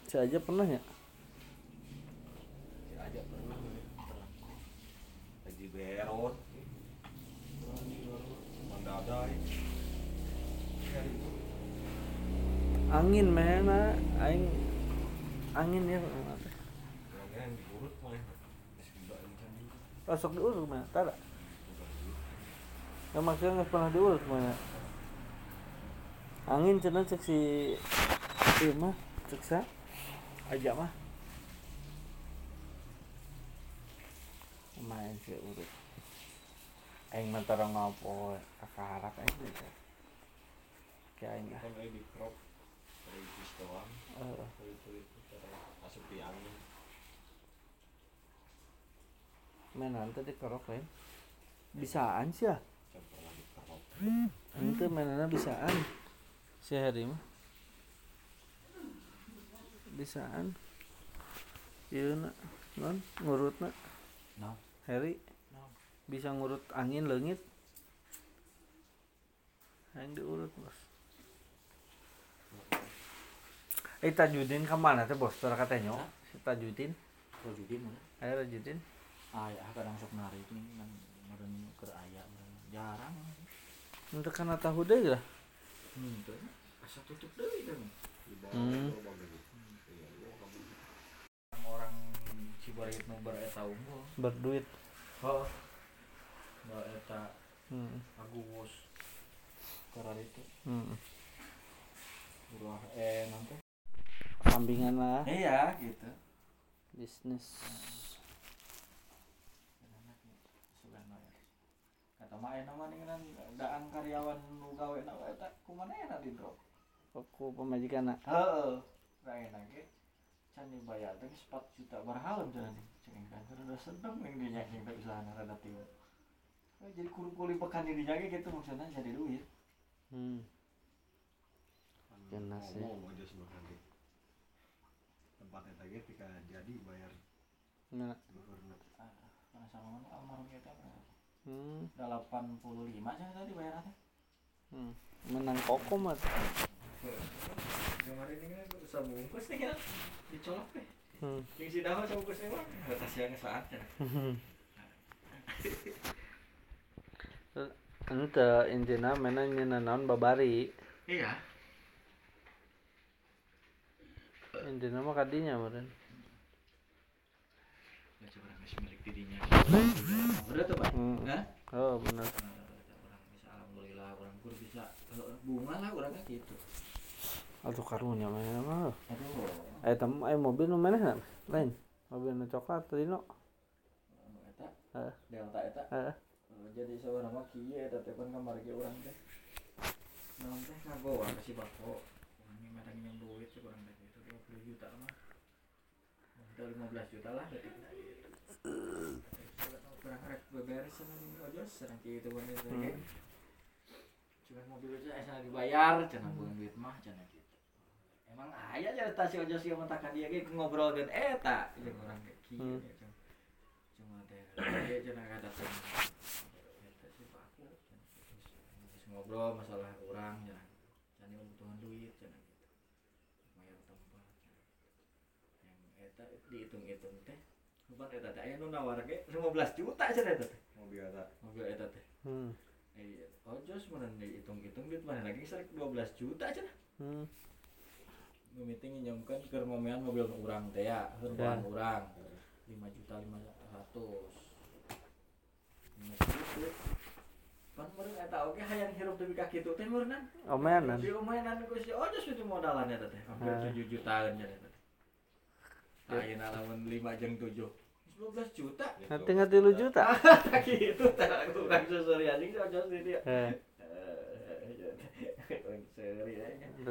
Saya aja pernah ya. Si aja pernah. Lagi berot. Mandadai. Angin mehna aing angin ya. Yang diurut mah. Geus gila ini kan. Pasok diurut mah, tada. Ya maksudnya nggak pernah diurut mah. Angin cenah cek si ieu mah cek sa aja mah main sih urut aing mah tarong ngopo kakarak aing gitu kayak aing ah kan kayak di crop dari bis doang eh, itu di angin mainan teh dikerok lain bisaan sih ya crop itu mainannya bisaan. Si Heri mah. Bisaan. Iya nak. Non ngurut nak. Heri. Nah. bisa ngurut angin leungit. Yang diurut bos. Eh Tajudin ke mana teh bos? Tera katanya Hah? si Tajudin judi mana? ayo Tajudin Ah, ya, kadang sok narik nih kan meren ke aya meureun. jarang. untuk karena tahu deh lah Hmm. Asa tutup deui kan. Hmm. Orang Cibarit nu bereta unggul. berduit Oh. Mbak eta hmm. Agus. Karar itu. Hmm. Buruh eh nanti. sampingan lah Iya, gitu. bisnis Kata mah enak mah dengan daan karyawan nu gawe na eta kumaha enak di drop. aku pemajikan nak Heeh. Ra enak ge. Can dibayar teh 4 juta berhalem cenah ceng kan rada sedeng ning dinya jeung teh usahana rada tiu. Eh, Jadi kuli pekan dinya ge gitu maksudnya jadi duit. hmm. Kena sih. ngomong aja nanti tempatnya tadi ketika jadi bayar Nah, gubernur Ah, Mana sama mana almarhum kita hmm. 85 cenah tadi bayarannya. Hmm. menang koko mah Kemarin ini kan sabungkus nih kan dicolok deh. hmm. Yang si Dawa sabungkusnya mah batas yang saat cenah. ente intina mana nyana naon babari Iya. intina mah kadinya meureun Ya coba ngasih milik dirinya. Bener tuh, Pak? Hmm. Hah? oh bener. Alhamdulillah orang kur bisa eh, bunga lah orangnya gitu. Atuh karunya mana mah aduh. Eh tem eh mobil nu mana lain. Mobil nu coklat tadi no eta? Heeh. delta eta? Heeh. Eh, jadi seorang mah kieu eta teh kamar ge urang teh. Naon teh ngagowa ka si bako. Ge madang yang duit sih urang teh itu 20 juta mah. Udah 15 juta lah kurang rek beberes sama ini ojos serang kieu teh bener Hmm. cuma mobil aja asa dibayar cenah bukan duit mah cenah gitu. Emang aya cerita si ojos yang mentakan dia ge ngobrol dengan eta jeung urang ge kieu Hmm. ya, cuma teh dia cenah kata eta si Paku cenah geus ngobrol masalah urang ya can ieu butuhan duit cenah gitu. Bayar tempat yang eta dihitung-hitung teh Bukan eta teh aya nu nawar ge 15 juta cenah eta teh mobil ada mobil eta teh hmm. Eh, ojos mana dihitung-hitung duit mana lagi serik 12 juta aja nah. Hmm. Meeting nyamkan ke momean mobil urang teh ya, herban urang. 5 juta 500. 5 juta. Pan meureun eta oge hayang hirup teu ka kitu teh meureunan. omeanan Di omainan ku si ojos itu modalan eta teh, hampir Ah. 7 jutaan nya eta teh. Ayeuna lamun 5 jeung 7. 12 juta. nanti ngerti lu juta Tak gitu tak kurang susuri anjing si ojos di dia. eh Eh, aja.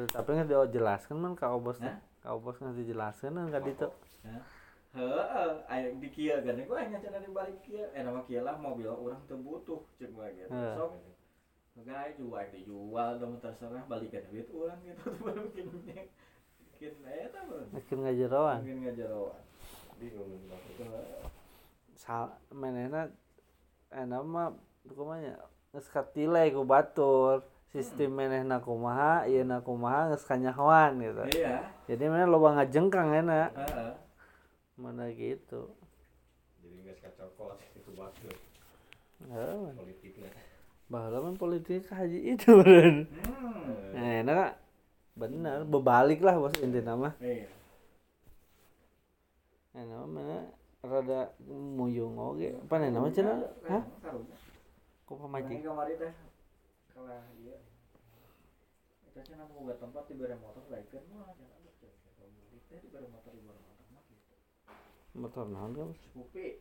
tapi nggak dijelaskan man kak obos Hah? kak obos nggak dijelaskan kan nggak itu Heeh, aya di kieu kan gua hanya di balik kieu. Eh nama kieu lah mobil urang teu butuh ceuk mah gitu. Heeh. Sok Gaya jual dijual dong terserah balikan duit urang gitu tuh baru bikin bikin makin nggak jeroan Mungkin ngajaroan. Bingung sal menena enak mah kumanya geus katile ku batur. Sistem menehna kumaha ieu na kumaha geus kanyahoan gitu. Iya, jadi mana loba ngajengkang enak. Heeh. mana gitu. Jadi nggak suka cokot itu batu Heeh, politiknya. Baheula mah politik haji itu beureun Hmm. nah enak. Bener berbalik lah bos intina mah. Iya. Mah mana? Rada muyung oge apa nama cenah hah? Ku pamajikan Ini kamari teh. Kalah cenah tempat di bare motor laikeun mah. Cenah cek mudik teh di bare motor di bare motor motor naon kan Scoopy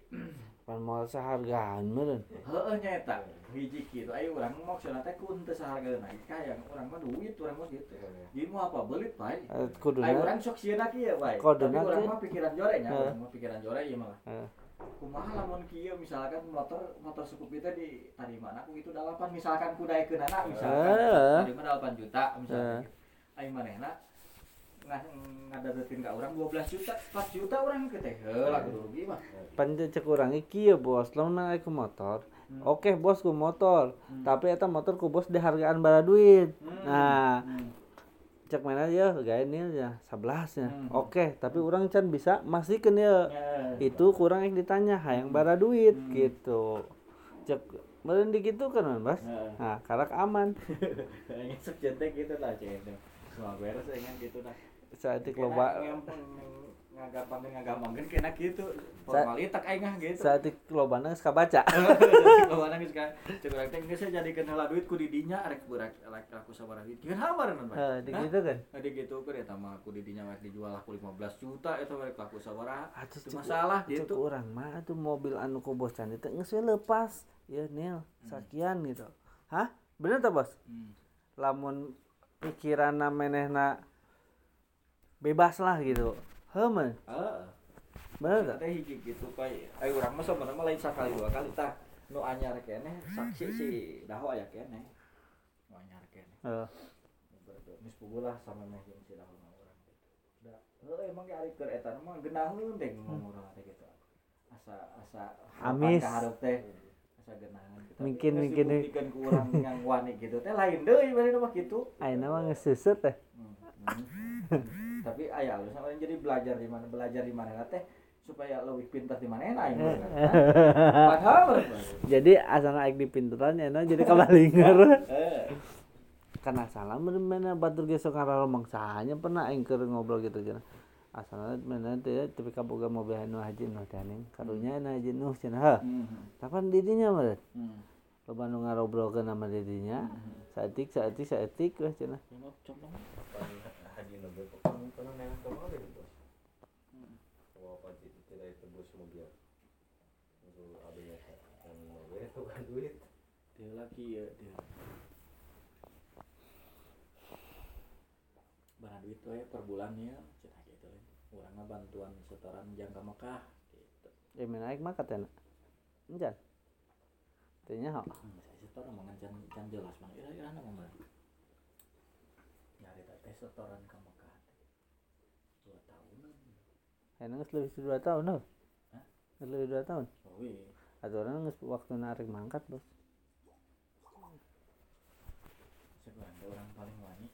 pan moal sahargaan meureun heeh nyaeta hiji kitu aya urang mah maksudna teh kun teu sahargeuna kaya urang mah duit urang mah gitu Jadi mau apa belit pai Eh, Ayo kuduna orang sok sieuna kieu bae. Kodena Tapi urang teh- mah pikiran jore nya, urang mah pikiran jore ieu mah. Kumaha lamun kieu misalkan motor motor Scoopy teh di tarima aku itu dalapan misalkan kudaekeun anak misalkan. Heeh. Tarima 8 juta misalkan. Aing manehna ka urang 12 juta, 4 juta urang ke teh heula kudu rugi mah. cek urang ieu kieu bos lamun naik ku motor Hmm. oke bos ku motor Hmm. tapi eta motor ku bos dihargaan bara duit Hmm. nah Hmm. cek mana ya gaya ini ya 11 ya Hmm. oke tapi orang can bisa masihkeun ya Eh, itu kurang yang ditanya hayang bara duit Hmm. gitu cek meureun digitukeun man bos Heeh. nah karak aman Kayaknya subjeknya gitu lah cek itu. Semua beres ingin gitu dah. Saat itu Kena loba ngempeng ngagampang ngagampangkeun kena gitu. Formalitas aing gitu. saat itu lobana geus kabaca Kalau nangis kan, cek urang teh geus jadikeun heula duit ku didinya arek burak arek aku sabaraha duit. Kan hamar nan Heeh, di gitu kan Ada gitu kan eta mah aku didinya rek dijual aku 15 juta eta rek aku sabaraha. Itu masalah gitu. orang mah tuh mobil anu ku bos can itu geus we lepas ya Nil sakian gitu hah bener tak bos Hmm. lamun pikiran menehna bebas lah gitu heuh Heeh. bener tak teh hiji gitu kayak ayo urang mah sebenarnya lain sakali dua kali tah nu anyar kene saksi si daho aya kene nu anyar kene Heeh. Mis pugulah sama meh jeung si daho urang gitu. Da, heuh emang ge ari keur eta mah geunaheun teh ngomong urang teh gitu. Asa asa Amis. hareup teh. Asa geunaheun gitu. Mungkin- geus mungkin- dibuktikan ku urang yang wani gitu teh lain deui bari mah kitu. ayeuna mah geus seuseup teh Hmm. Hmm. Tapi aya alus sama jadi belajar di mana belajar di mana teh supaya lebih pintar di mana aing Eh. Padahal jadi asal aing dipinteran ya jadi kabalinger eh karena salah mana batur ge sok ngarolong sahanya pernah aing keur ngobrol gitu cenah asalna mana teh tapi kaboga mobil anu haji nuh teh ning karunya anu haji nuh hmm. kapan didinya mah Hmm. loba nu ngarobrolkeun sama didinya saetik saetik coba. haji nabi kamu kan nengang kemarin bos mau apa sih tidak tebus mobil untuk adanya mobil itu kan duit. Dia lagi ya dia. Barang duit we per bulannya cenah gitu lain. Urang mah bantuan setoran jangka Mekah gitu. ya main aing mah katana encan teh nya hok. Hmm, saya setor omongan can jelas mah kira-kira nama mah. Nyari teh setoran ke Mekah. Dua tahunan. Enak geus leuwih dua tahun Hah? Geus leuwih dua tahun Oh iya. aturan geus waktu narik mangkat bos teh orang paling wani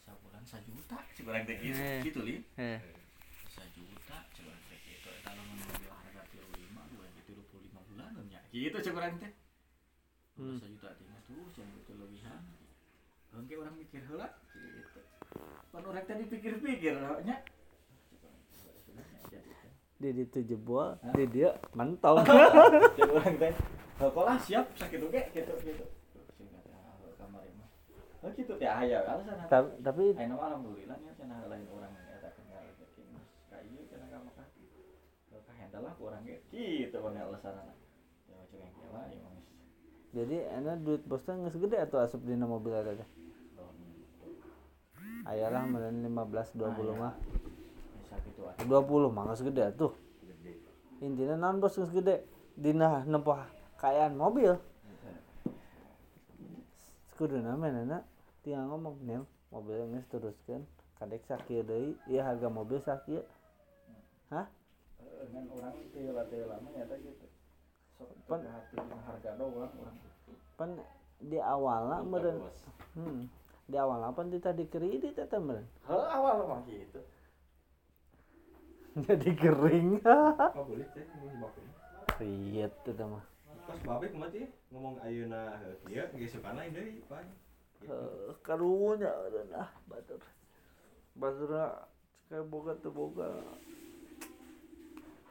sabulan sajuta sekarang teh gitu Eh. gitu li eh sajuta sekarang teh gitu eta lamun mobil harga 35 dua gitu 25 bulan nya gitu sekarang teh Hmm. sajuta teh mah tuh jangan itu lebihan Oke orang mikir heula gitu. Pan orang tadi pikir-pikir nya. Di ditu jebol di dia mentong orang teh, "Heula siap sakit oge gitu gitu." Kata kamar mah. Oh gitu teh aya alasan tapi Ayo nama alhamdulillah nya cenah lain orang eta kenal rezeki mas kayu cenah ka Mekah. Kalau ka handle lah urang ge kitu we alasanna. Ya macam yang kela ya mas. jadi enak duit bosnya nggak segede atau asup di mobil ada teh ayalah meren 15 20 mah gitu ah. 20 mah nggak segede tuh. Gede intinya non bos segede. Dina nempoh kayaan mobil. Kudu nama nana. Tinggal ngomong nel mobil geus teruskan kadek sakit deui. Ieu harga mobil sakit. Hah? Eh, Ngan orang teh lah teh lama nyata gitu. Sok hati harga doang orang. pan di awalnya meren hmm, di awalnya pan kita di kredit eta meren awal mah gitu. jadi kering. Apa boleh bapak riet eta mah. Pas bapak kemati ngomong ayeuna iya geus sukana deui pan Eh, karunya nah batur. Batur kayak boga tuh boga.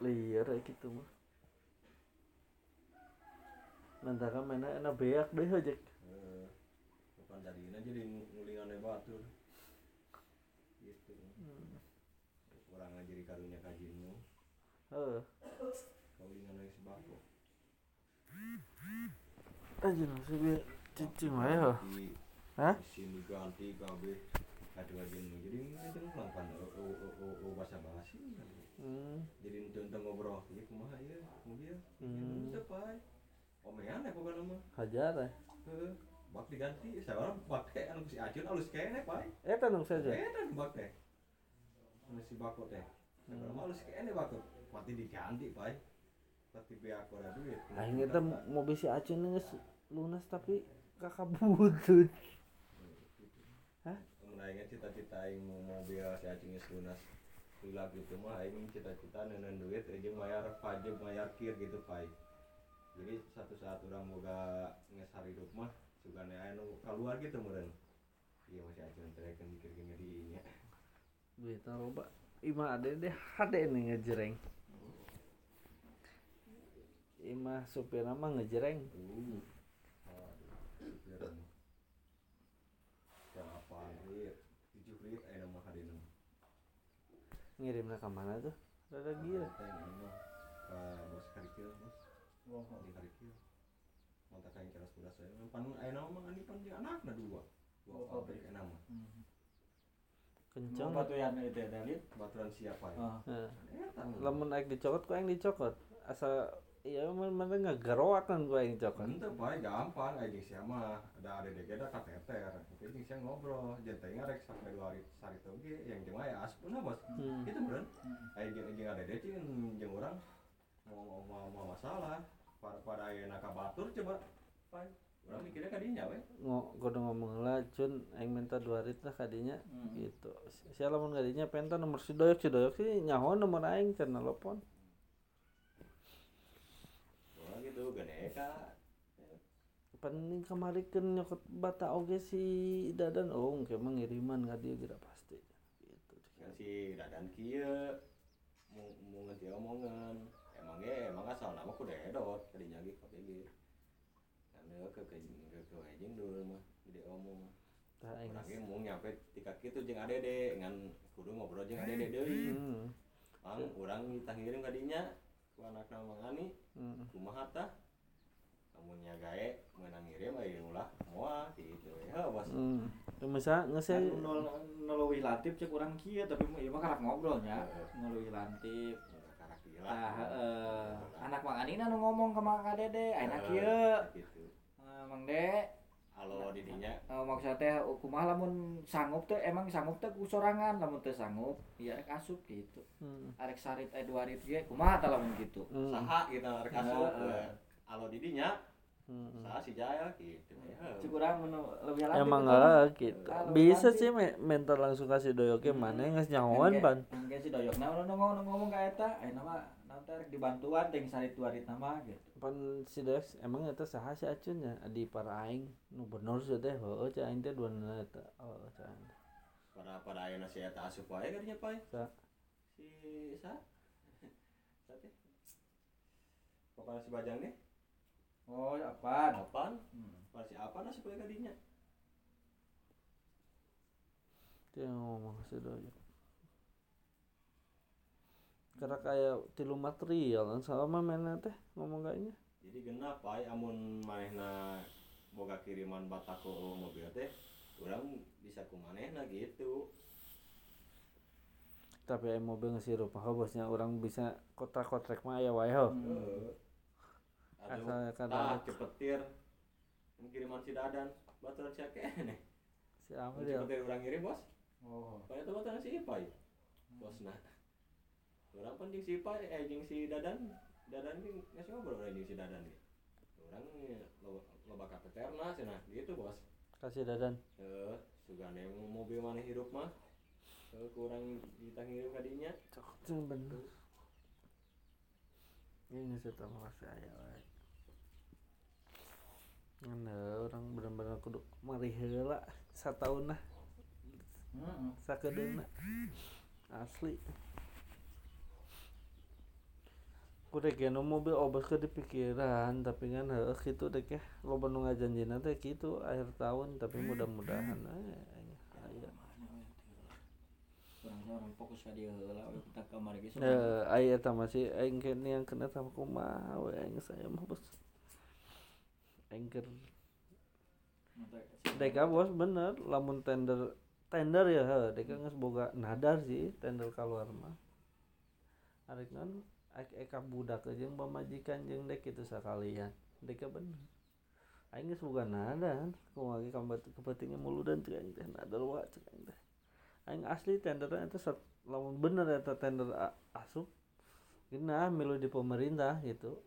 Liar gitu mah. Nanti kan mana enak beak deh aja Heeh. kan jadinya jadi ngulingan batur gitu orang jadi karunya kajinmu Heeh. kaulingan lagi sebako Aja nasi bi cicing wae di Hah? sini ganti aduh kajinmu jadi kan o o bahasa Hmm. jadi ente ngobrol iya kumaha iya mobil Hmm. itu pai omean ya pokoknya mah Hajar eh. Heeh. bak diganti seorang bak teh anu si acun alus kene pai Eta nu saja. Beda di bak teh. Anu si bako teh. Sekarang Hmm. mah alus kene bako. Mati diganti pai. Tapi be aku ada duit. Aing eta mau bisi acun geus lunas tapi kakak butut. Hah? Mun aing cita-cita aing mau mobil si acing geus lunas. Lila gitu mah aing cita-cita neuneuh duit jeung bayar pajak bayar kir gitu pai. Jadi satu saat orang boga nges hidup mah sugane aya nu keluar gitu meureun. Iya masih acun kan mikir gini di nya. Duit loba. Ima ade deh hade nih ngejreng. Ima supir mah ngejreng. Uh. Aduh, supir mah. Berapa rit? 7 rit aya nama hadina. Ngirimna ka mana tuh? Rada gila. Ini ka bos karikil bos. Di karikil. Mata kain keras beras saya. Pan aya nama mah ani pan jeung anakna dua. Dua Oh, pabrik aya nama. Kenceng. batuan itu ya Dalit Baturan siapa ya? Heeh. Eta mah. Lamun aing dicokot ku aing dicokot. Asa iya mana ngageroak kan ku aing dicokot. Ente bae gampang aja sia mah ada ada dege da kateter. Oke jeung sia ngobrol. Jeung teh ngarek sampai dua hari teh oge yang jeung aya aspuna bos. Hmm. Gitu beureun. Aya jeung jeung ada deh jeung jeung urang mau mau mau masalah pada pada ayeuna ka batur coba. Pai. Urang mikirnya ka dinya we. Ngo kudu ngomong lah cun aing minta dua rit lah kadinya Hmm. gitu. Sia lamun kadinya penta nomor si doyok si doyok sih nyaho nomor aing can nelpon. Wah gitu gede ka. Paning kamarikeun nyokot bata oge si Dadan oh mah ngiriman ka dieu geura pasti. Gitu. Kan si dadan kieu mau mau ngerti omongan. Emang ge emang asal nama ku dedot kadinya ge KPG. Karena ke ke ke ke anjing dulu mah gede omong. Ge mau nyampe tika kitu jeung adede ngan kudu ngobrol jeung adede deui. Hmm. Mang urang kita ngirim ka dinya ku anakna Mang Ani Hmm. kumaha tah? Lamun nya gae meunang ngirim aya ulah moal gitu. Ya bos. Hmm. Masa Kan ngesel nol nolowi lantip cek urang kieu tapi ieu mah karak ngobrolnya Heeh. nolowi lantip Karak gila. Nah, heeh. anak Mang Anina nu ngomong ke Mang Kadede, ayeuna kieu. Gitu. Eh, Mang De, Halo didinya eh, maksudnya teh kumaha lamun sanggup teh emang sanggup teh ku sorangan lamun teu sanggup rek asup gitu. Hmm. Arek sarit aya dua rit ge kumaha tah lamun gitu. Hmm. saha gitu rek asup. Halo didinya Hmm. saha si Jaya gitu. Ya. Cek urang nu leuwih lantip. Emang enggak gitu. Bisa nanti- sih me- mentor langsung kasih doyoknya Hmm. mana geus nyahoan ban. Engke si doyok nah nu ngomong ngomong ka eta, ayeuna mah naon teh rek dibantuan teh sarit dua rit nama gitu. Pan si Dex emang eta saha si acunnya di para aing nu bener sih teh heueuh cai aing teh duana eta. Oh cai aing teh. Pada pada ayeuna si eta asup wae kadinya pai. Sa Si sa? Sa teh? Pokoknya si Bajang nih, Oh, apaan? apaan? Hmm. Pada si apa asup wae kadinya? dia ngomong si doyok. Karena kayak tilu material kan sama mana teh ngomong kayaknya. Jadi genap pai amun manehna boga kiriman batako mobil teh urang bisa ku manehna gitu. Tapi mobil ngesirup bosnya orang bisa kontrak-kontrak mah aya wae. Hmm. Aduh, tah cepetir kiriman si Dadan baturan si kene. Si Mun dia? Cepetir urang ngirim bos. Oh. Pada tuh baturan si Ipai. Bosna. Urang pun jeung si Ipai eh jeung si Dadan. Dadan ge ngasih ngobrol urang jeung si Dadan ge. Urang lo loba kapeterna cenah gitu bos. Kasih dadan. Heeh, sugane mobil mana hirup mah. Heeh, kurang kita ngirim ka dinya. Cok bener. Ini sih tahu kasih aya Ngan orang bener-bener kudu mari heula satahun lah Heeh. sakedeuna. Asli. kudu kena mobil obat ke pikiran tapi kan heuh kitu deh ya loba nu ngajanjina teh kitu akhir tahun tapi mudah-mudahan aya aya orang orang fokus ka dieu heula we kita kamar ge Eh, aya eta masih aing yang kena sama kumaha we aing saya mah bos aing keur Deka bos bener. Lamun tender tender ya heuh Deka geus boga nadar sih tender keluar mah. Arek kan ek eka budak jeung pamajikan jeung dek itu sakalian. Deka bener. Aing geus boga nadar. Kumaha ge kambat kepentingan mulu dan teu aing teh nadar wa cek aing teh. Aing asli tenderna eta sat- lamun bener eta tender asup. Gina milu di pemerintah gitu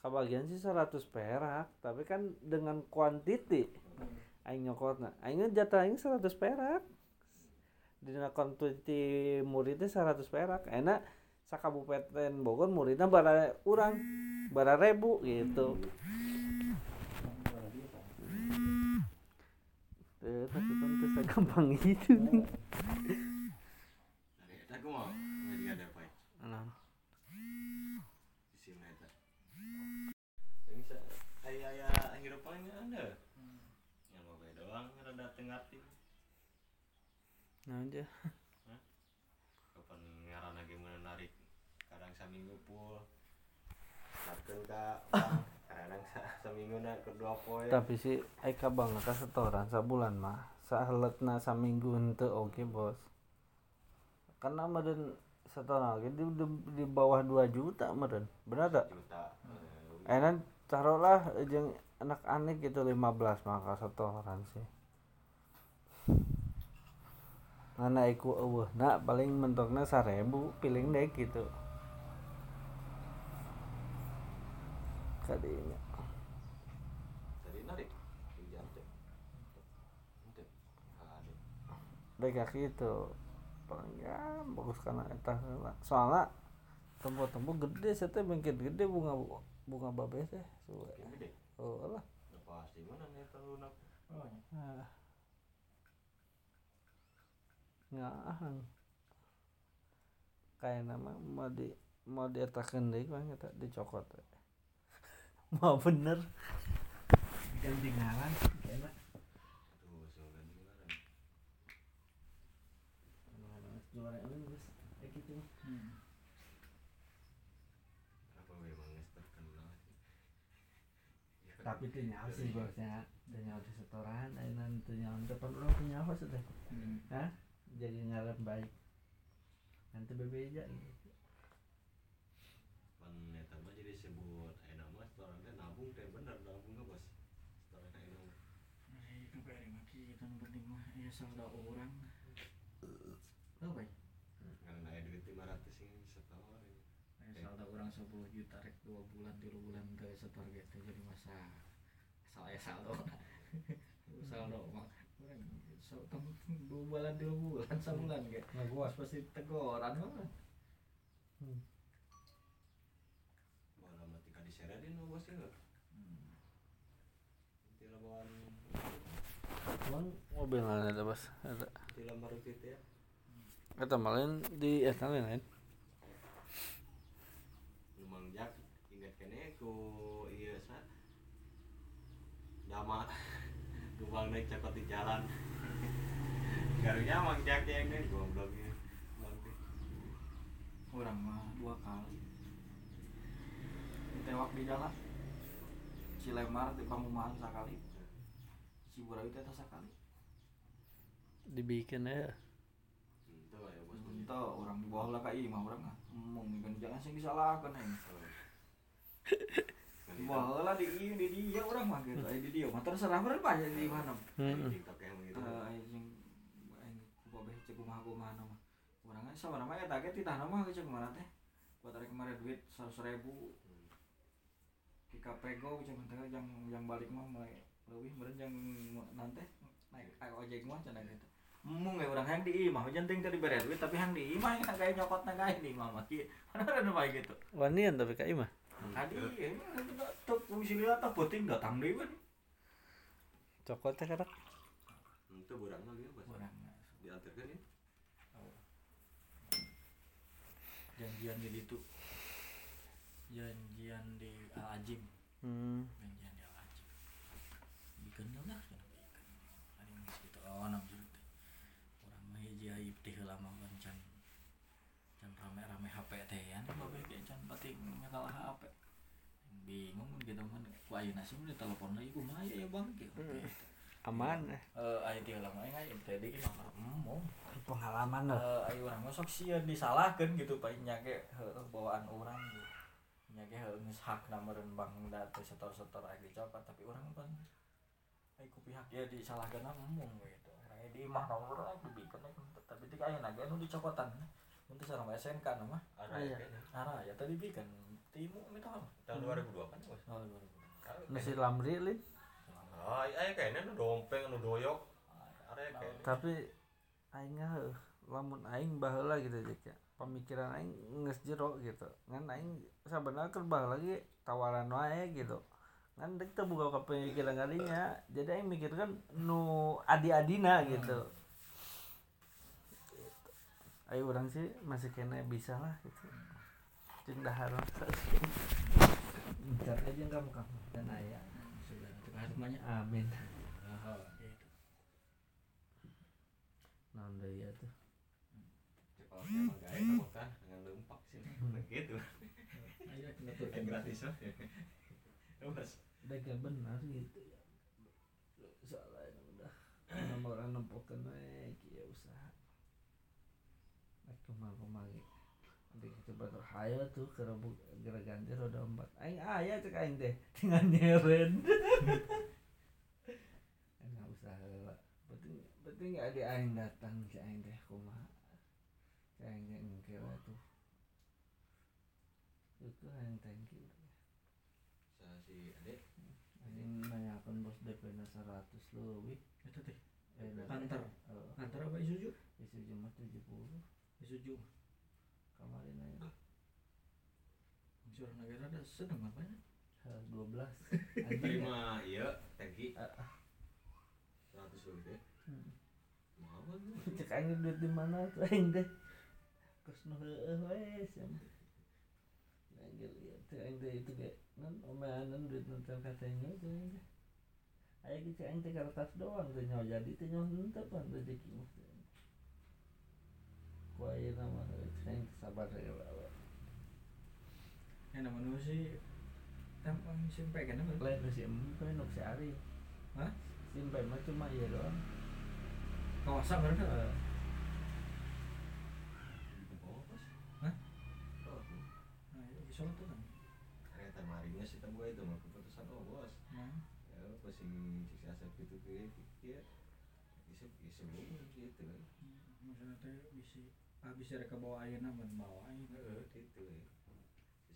Kabagian sih 100 perak tapi kan dengan kuantiti. Aing nyokotna aing jatah aing 100 perak. Dina kuantiti muridnya 100 perak. Enak sakabupaten Bogor muridnya bara urang bara rebu gitu. Eh, tapi kan teu sagampang gitu nih. Nah, eta kumaha? Jadi ada apa ya? Nah, Isi eta. Yang bisa aya aya hirupannya ada. Yang mau bae doang rada tengating. Nah aja. Kapan ngaran lagi menarik kadang saminggu full. Sakeun ka kadang sa- saminggu na kedua poe. Tapi si Eka bang ka setoran sabulan mah saheletna saminggu henteu oke bos. Karena meureun setoran oge di, di, di bawah 2 juta meureun. Bener tak? juta. Enak taruhlah jeung anak anak gitu 15 maka setoran sih. Mana iku nak paling mentokna 1000 piling deh gitu. Kadinya. Baik kaki itu paling ya bagus karena eta heula. Soalnya tempo-tempo gede saya teh bengket gede bunga bunga babe teh. Oh lah. Pasti mana nih lunak. oh nya Ah. Ngahang. Kayak nama mau di mau dietakeun deui mah eta dicokot. Mau bener. Ganti ngaran enak. Juara ini kayak gitu. hmm. Apa memang terkenal. Ya, Tapi teu nyaho sih bosnya. Teu nyaho di setoran, ayeuna teu nyaho depan urang teu nyaho teh. Hmm. Hah? Jadi ngaran baik. Nanti bebeja gitu. pan mah jadi sebut aya nama setoran teh nabung teh bener nabung ke bos. Setoran aya nama Ay, nu bere mah kita nu penting mah aya saldo urang. Oh baik karena aya duit 500 ini setahun. Aya saldo urang 10 juta rek 2 bulan 3 bulan teu setor teh jadi masa asal aya saldo. Saldo mah urang so 2 bulan 3 bulan sabulan ge Ngaguas. pasti tegoran mah Hmm. malah mati ka diseredin nu bos ya Hmm. nanti lawan Emang mobil mana ada bos? Ada. nanti lamar gitu ya Eta malin di eta lain lain. lumang jak ingat kene ku iya sa dama gubang naik cakot di jalan. Garunya mang jak yang nih gobloknya. Orang mah dua kali. Tewak di jalan Cilemar di Pamumahan sekali. Ciburawi teh teh sekali. Dibikin ya. Lah ya bos. Orang di bawah lah kai mah orang mah Ngomong kan jangan sing disalahkan ya Bawah lah di ieu di dia orang mah gitu. Aya di dia. Mah terserah berapa aja di mana Hmm. TikTok yang gitu. Eh aya sing aing kubabeh cek kumaha kumaha mah. Urang kan sama nama eta ge titah nama cek kumaha teh. Buat tarik kemarin duit 100 ribu. Di kapego cuma teh yang yang balik mah mulai lebih meureun yang nanti naik ojek mah cenah gitu. Mung ge urang yang di imah janting tadi bere duit tapi yang di imah yang kayak nyokot na kayak di imah mah mana ada bae gitu. Wanian tapi ka imah. Tadi emang tuh fungsi lihat tuh penting datang deui kan Cokot teh karak. Itu burang lagi ya bos urang diantarkan ya? Janjian di ditu janjian di Al Ajim hmm. janjian di Al Ajim bikin lah kan? Ada yang gitu oh enam juta teh. Orang mah hiji aib teh lama kan can can rame rame HP teh ya. Babe ge can HP bingung gitu kan. Ku ayeuna sih di telepon lagi kumaha ya bang gitu. Aman. Eh. eh aya teh lama aing teh deui mah emo pengalaman lah. Eh ayo urang mah sok sieun disalahkeun gitu paling nyake bawaan urang gitu. Nyake heueuh geus hakna meureun bang da teu setor-setor aya dicopot tapi urang pan ai ku pihak ya disalahkeun emung gitu. Aya di imah nomor aya dibikeun tapi teh ayeuna ge anu dicopotan untuk sareng SNK na mah. Ada Iya. kayaknya. ara ya tadi bikin timu minta apa Tahun 2002 kan bos. oh 2000 nasi lamri lin Ah, aya kayaknya nu dompeng nu doyok. Ada kayaknya. tapi aing heuh lamun aing baheula gitu Jack ya. Pemikiran aing geus jero gitu. Ngan aing sabenerna keur baheula ge tawaran wae gitu. Ngan dek teu buka ka pemikiran kalinya jadi aing mikirkan nu adi-adina gitu. Ayo orang sih masih kena bisa lah gitu jeung dahar Bentar aja kamu kamu. Dan ayah. Sudah. Rumahnya amin. Deui ya tuh. Gaya kan dengan lempak sih. Begitu. ayo Kan gratis. Ya, Bos. udah benar gitu ya. Ini udah nomor orang nempokan wae kieu usaha. Aku mah kumagi baru hayo tuh ke rebuk gara ganti roda empat. Aing aya cek aing teh tinggal nyeren. Enak usaha lah penting penting ada aing datang si aing teh kumaha. Si aing teh engke lah tuh. Itu aing thank you. Sa si Ade. Anjing nanyakan bos DP na 100 lebih. itu teh? Eh, Antar. Oh, antara apa isuju isi cuma 70 isuju kemarin nanya. Surah negara ada sedang apa ya? 12. Anjing. Terima iya tegi Ah, ah. 100 lebih deh. Hmm. Mau apa lu? Cek aing duit di mana tuh aing teh. Kos nu heueuh we sim. Anjir ieu teh aing teh itu ge non omeanan duit teu katanya tuh aing teh. Aya cek aing teh kertas doang teh nyawa jadi teh nyawa henteu pan rezeki mah. Cek aing teh sabar. Yang namanya sih tampang simpai kan apa? lain si empe nuk si Ari Hah? simpai mah cuma iya doang Kawasan? Eh, Oh, bos. Hah? Oh, Nah, itu sholat tuh kan. marinya sih tamu itu mah keputusan oh bos. Nah, Ya, pas si si asap itu ke ya isu isu gitu kan. maksudnya teh bisa habis mereka bawa ayeuna mun bawa ayeuna. Heeh, gitu ya.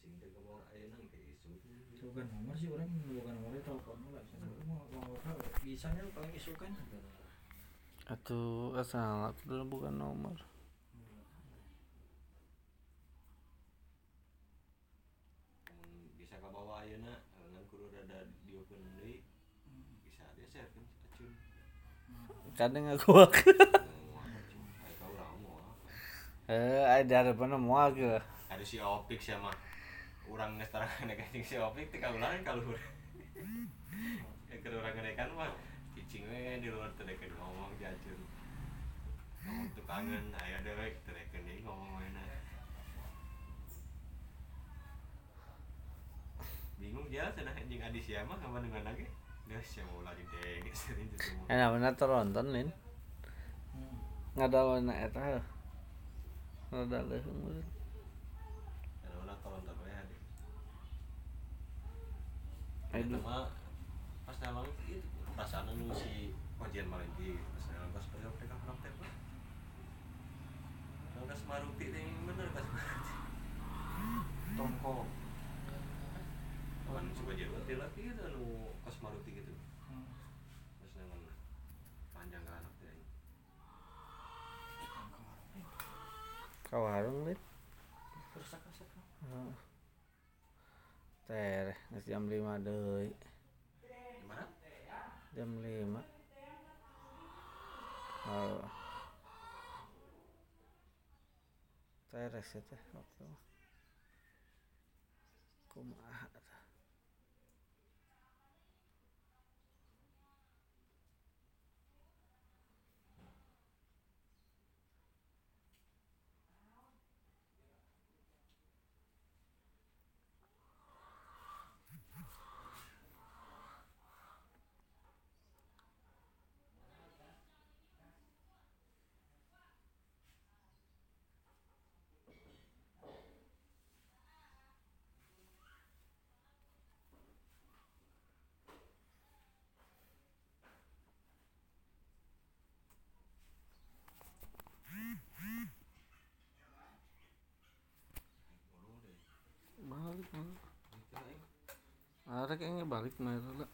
Sing teh ngomong aya nang ke isu. Itu kan nomor sih orang bukan nomor telepon lah. Saya mau mau tahu bisanya paling isu kan. Atuh asal aku dulu bukan nomor bisa ka bawa ayeuna ngan kudu rada diokeun deui bisa dia share kan acun. kadang aku wak Mau acun. Aya ka urang mau apa. Eh ada harapan mau ke Ada si Opik sih mah. Urang geus terang negatif si Opik teh kaulangan kaluhur. Ya keur urang ngedekan mah cicing we di luar teh deket ngomong jajur. Ngomong tuh kangen aya dewek teh deket deui ngomong mana. Bingung dia cenah anjing adi sia mah kapan dengan lagi. Geus ya mau lagi deng sering semua. enak bener teronton lin Hmm. ngadalona eta ngadal leuheung meureun. Tak boleh hadir. Aduh. Itu mah pas namang itu perasaan nu si Kojian Malinti pas namang pas waktu kan orang tembak. Nang kas maruti teh yang bener kas maruti. Tongko. Kan si Kojian Malinti lagi gitu nu kas maruti gitu. Hmm. Pas namang panjang ke anak teh. Ka warung lin Terus sak-sak. Heeh. teh geus jam 5 deui Gimana? jam 5 oh teres ya teh waktu mah. kumaha balik ada kayaknya balik mah itu lah